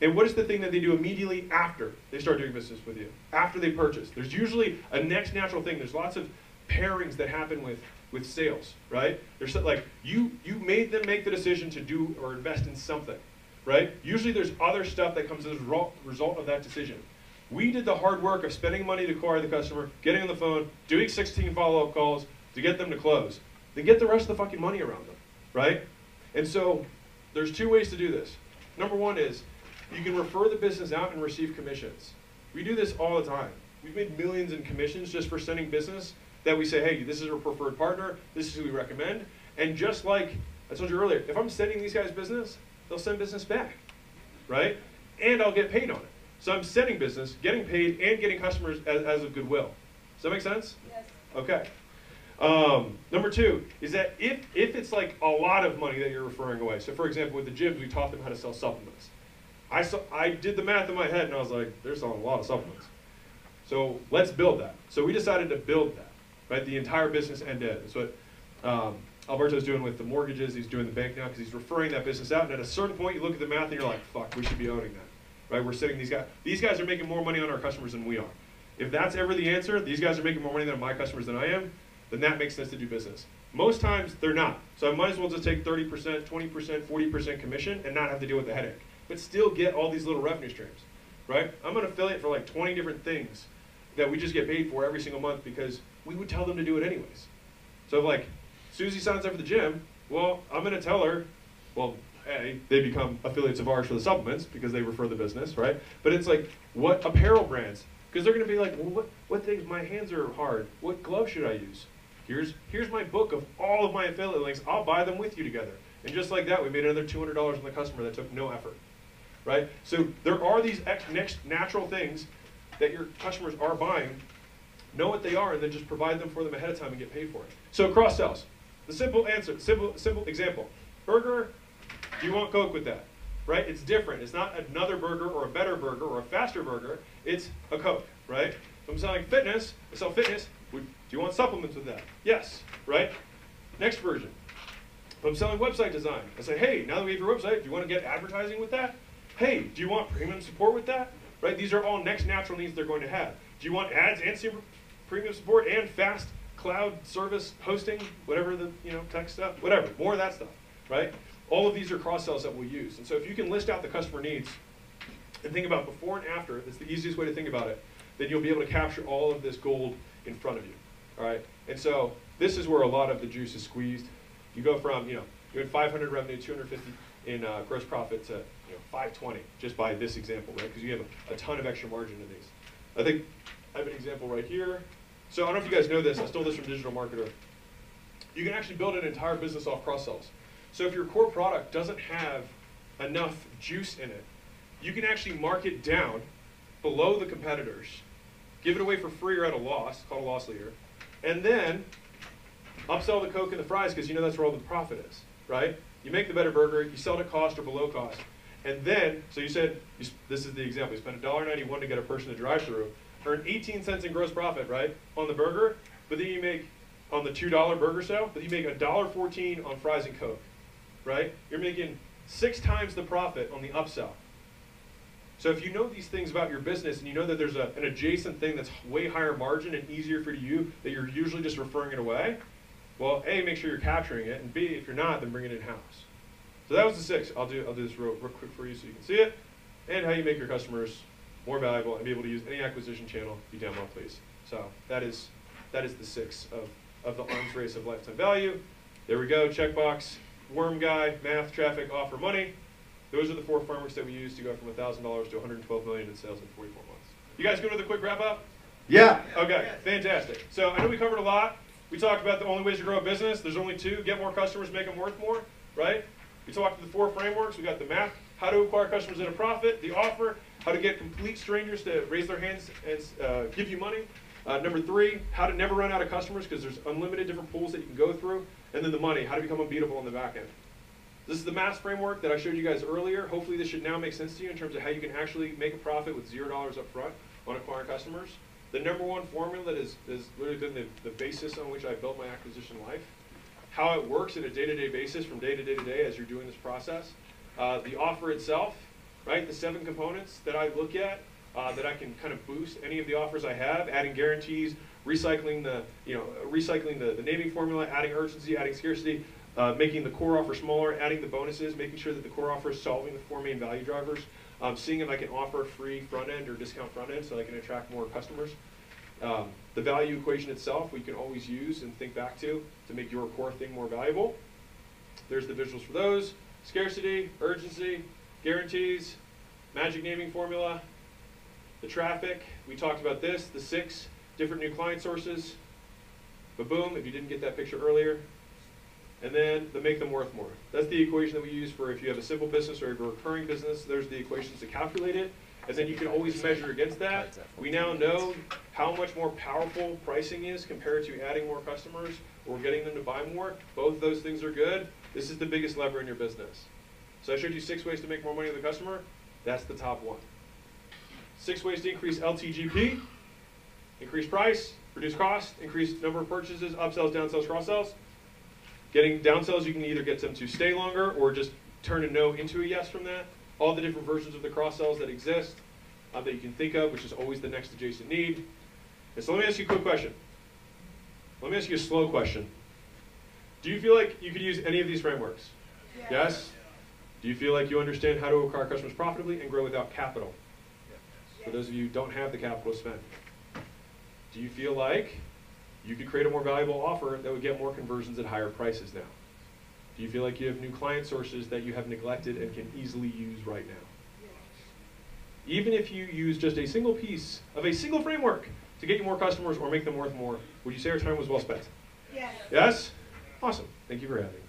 And what is the thing that they do immediately after they start doing business with you? After they purchase. There's usually a next natural thing. There's lots of pairings that happen with, with sales, right? There's like you you made them make the decision to do or invest in something right? Usually there's other stuff that comes as a result of that decision. We did the hard work of spending money to acquire the customer, getting on the phone, doing 16 follow-up calls to get them to close. Then get the rest of the fucking money around them, right? And so there's two ways to do this. Number one is you can refer the business out and receive commissions. We do this all the time. We've made millions in commissions just for sending business that we say, hey, this is our preferred partner, this is who we recommend. And just like I told you earlier, if I'm sending these guys business, they'll send business back, right? And I'll get paid on it. So I'm sending business, getting paid, and getting customers as, as a goodwill. Does that make sense? Yes. Okay. Um, number two is that if, if it's like a lot of money that you're referring away, so for example, with the gyms, we taught them how to sell supplements. I, saw, I did the math in my head and I was like, they're selling a lot of supplements. So let's build that. So we decided to build that, right? The entire business end to end. That's what um, Alberto's doing with the mortgages, he's doing the bank now because he's referring that business out. And at a certain point, you look at the math and you're like, fuck, we should be owning that. Right? We're sitting these guys. These guys are making more money on our customers than we are. If that's ever the answer, these guys are making more money than my customers than I am, then that makes sense to do business. Most times they're not. So I might as well just take 30%, 20%, 40% commission and not have to deal with the headache. But still get all these little revenue streams. Right? I'm an affiliate for like 20 different things that we just get paid for every single month because we would tell them to do it anyways. So like Susie signs up for the gym. Well, I'm going to tell her, well, A, they become affiliates of ours for the supplements because they refer the business, right? But it's like, what apparel brands? Because they're going to be like, well, what, what things, my hands are hard. What glove should I use? Here's, here's my book of all of my affiliate links. I'll buy them with you together. And just like that, we made another $200 on the customer that took no effort, right? So there are these next natural things that your customers are buying. Know what they are, and then just provide them for them ahead of time and get paid for it. So cross sells. The simple answer, simple, simple example. Burger, do you want Coke with that? Right? It's different. It's not another burger or a better burger or a faster burger. It's a Coke, right? If I'm selling fitness, I sell fitness. Do you want supplements with that? Yes, right? Next version. If I'm selling website design, I say, hey, now that we have your website, do you want to get advertising with that? Hey, do you want premium support with that? Right? These are all next natural needs they're going to have. Do you want ads and premium support and fast cloud service hosting, whatever the you know tech stuff, whatever, more of that stuff, right? All of these are cross sells that we'll use. And so if you can list out the customer needs and think about before and after, it's the easiest way to think about it, then you'll be able to capture all of this gold in front of you. All right? And so this is where a lot of the juice is squeezed. You go from, you know, you had 500 revenue, 250 in uh, gross profit to you know 520 just by this example, right? Because you have a, a ton of extra margin in these. I think I have an example right here. So I don't know if you guys know this, I stole this from Digital Marketer. You can actually build an entire business off cross-sells. So if your core product doesn't have enough juice in it, you can actually mark it down below the competitors, give it away for free or at a loss, called a loss leader, and then upsell the Coke and the fries because you know that's where all the profit is, right? You make the better burger, you sell it at cost or below cost. And then, so you said, you, this is the example, you spent $1.91 to get a person to drive through, earn 18 cents in gross profit, right, on the burger, but then you make, on the $2 burger sale, but you make $1.14 on fries and Coke, right? You're making six times the profit on the upsell. So if you know these things about your business and you know that there's a, an adjacent thing that's way higher margin and easier for you that you're usually just referring it away, well, A, make sure you're capturing it, and B, if you're not, then bring it in-house. So that was the six. I'll do, I'll do this real, real quick for you so you can see it, and how you make your customers more valuable and be able to use any acquisition channel you damn well please. So that is, that is the six of, of the arms race of lifetime value. There we go, checkbox, worm guy, math, traffic, offer, money. Those are the four frameworks that we use to go from $1,000 to 112 million in sales in 44 months. You guys good with a quick wrap up? Yeah. Okay, fantastic. So I know we covered a lot. We talked about the only ways to grow a business. There's only two. Get more customers, make them worth more, right? We talked the four frameworks. We got the math, how to acquire customers at a profit, the offer, how to get complete strangers to raise their hands and uh, give you money. Uh, number three, how to never run out of customers because there's unlimited different pools that you can go through. And then the money, how to become unbeatable on the back end. This is the MASS framework that I showed you guys earlier. Hopefully this should now make sense to you in terms of how you can actually make a profit with zero dollars up front on acquiring customers. The number one formula that has, has literally been the, the basis on which I built my acquisition life. How it works in a day-to-day -day basis from day to day to day as you're doing this process. Uh, the offer itself, right? The seven components that I look at uh, that I can kind of boost any of the offers I have, adding guarantees, recycling the, you know, recycling the, the naming formula, adding urgency, adding scarcity, uh, making the core offer smaller, adding the bonuses, making sure that the core offer is solving the four main value drivers, um, seeing if I can offer free front end or discount front end so I can attract more customers. Um, the value equation itself we can always use and think back to to make your core thing more valuable. There's the visuals for those. Scarcity, urgency, guarantees, magic naming formula, the traffic. We talked about this, the six different new client sources. But boom, if you didn't get that picture earlier, and then the make them worth more. That's the equation that we use for if you have a simple business or a recurring business, there's the equations to calculate it. And then you can always measure against that. We now know how much more powerful pricing is compared to adding more customers or getting them to buy more. Both those things are good. This is the biggest lever in your business. So I showed you six ways to make more money with the customer. That's the top one. Six ways to increase LTGP, increase price, reduce cost, increase number of purchases, upsells, downsells, cross-sells. Getting downsells, you can either get them to stay longer or just turn a no into a yes from that. All the different versions of the cross-sells that exist uh, that you can think of, which is always the next adjacent need. And so let me ask you a quick question. Let me ask you a slow question. Do you feel like you could use any of these frameworks? Yes? yes? Do you feel like you understand how to acquire customers profitably and grow without capital? For those of you who don't have the capital to spend. Do you feel like you could create a more valuable offer that would get more conversions at higher prices now? Do you feel like you have new client sources that you have neglected and can easily use right now? Even if you use just a single piece of a single framework to get you more customers or make them worth more, would you say our time was well spent? Yes. Yes? Awesome. Thank you for having me.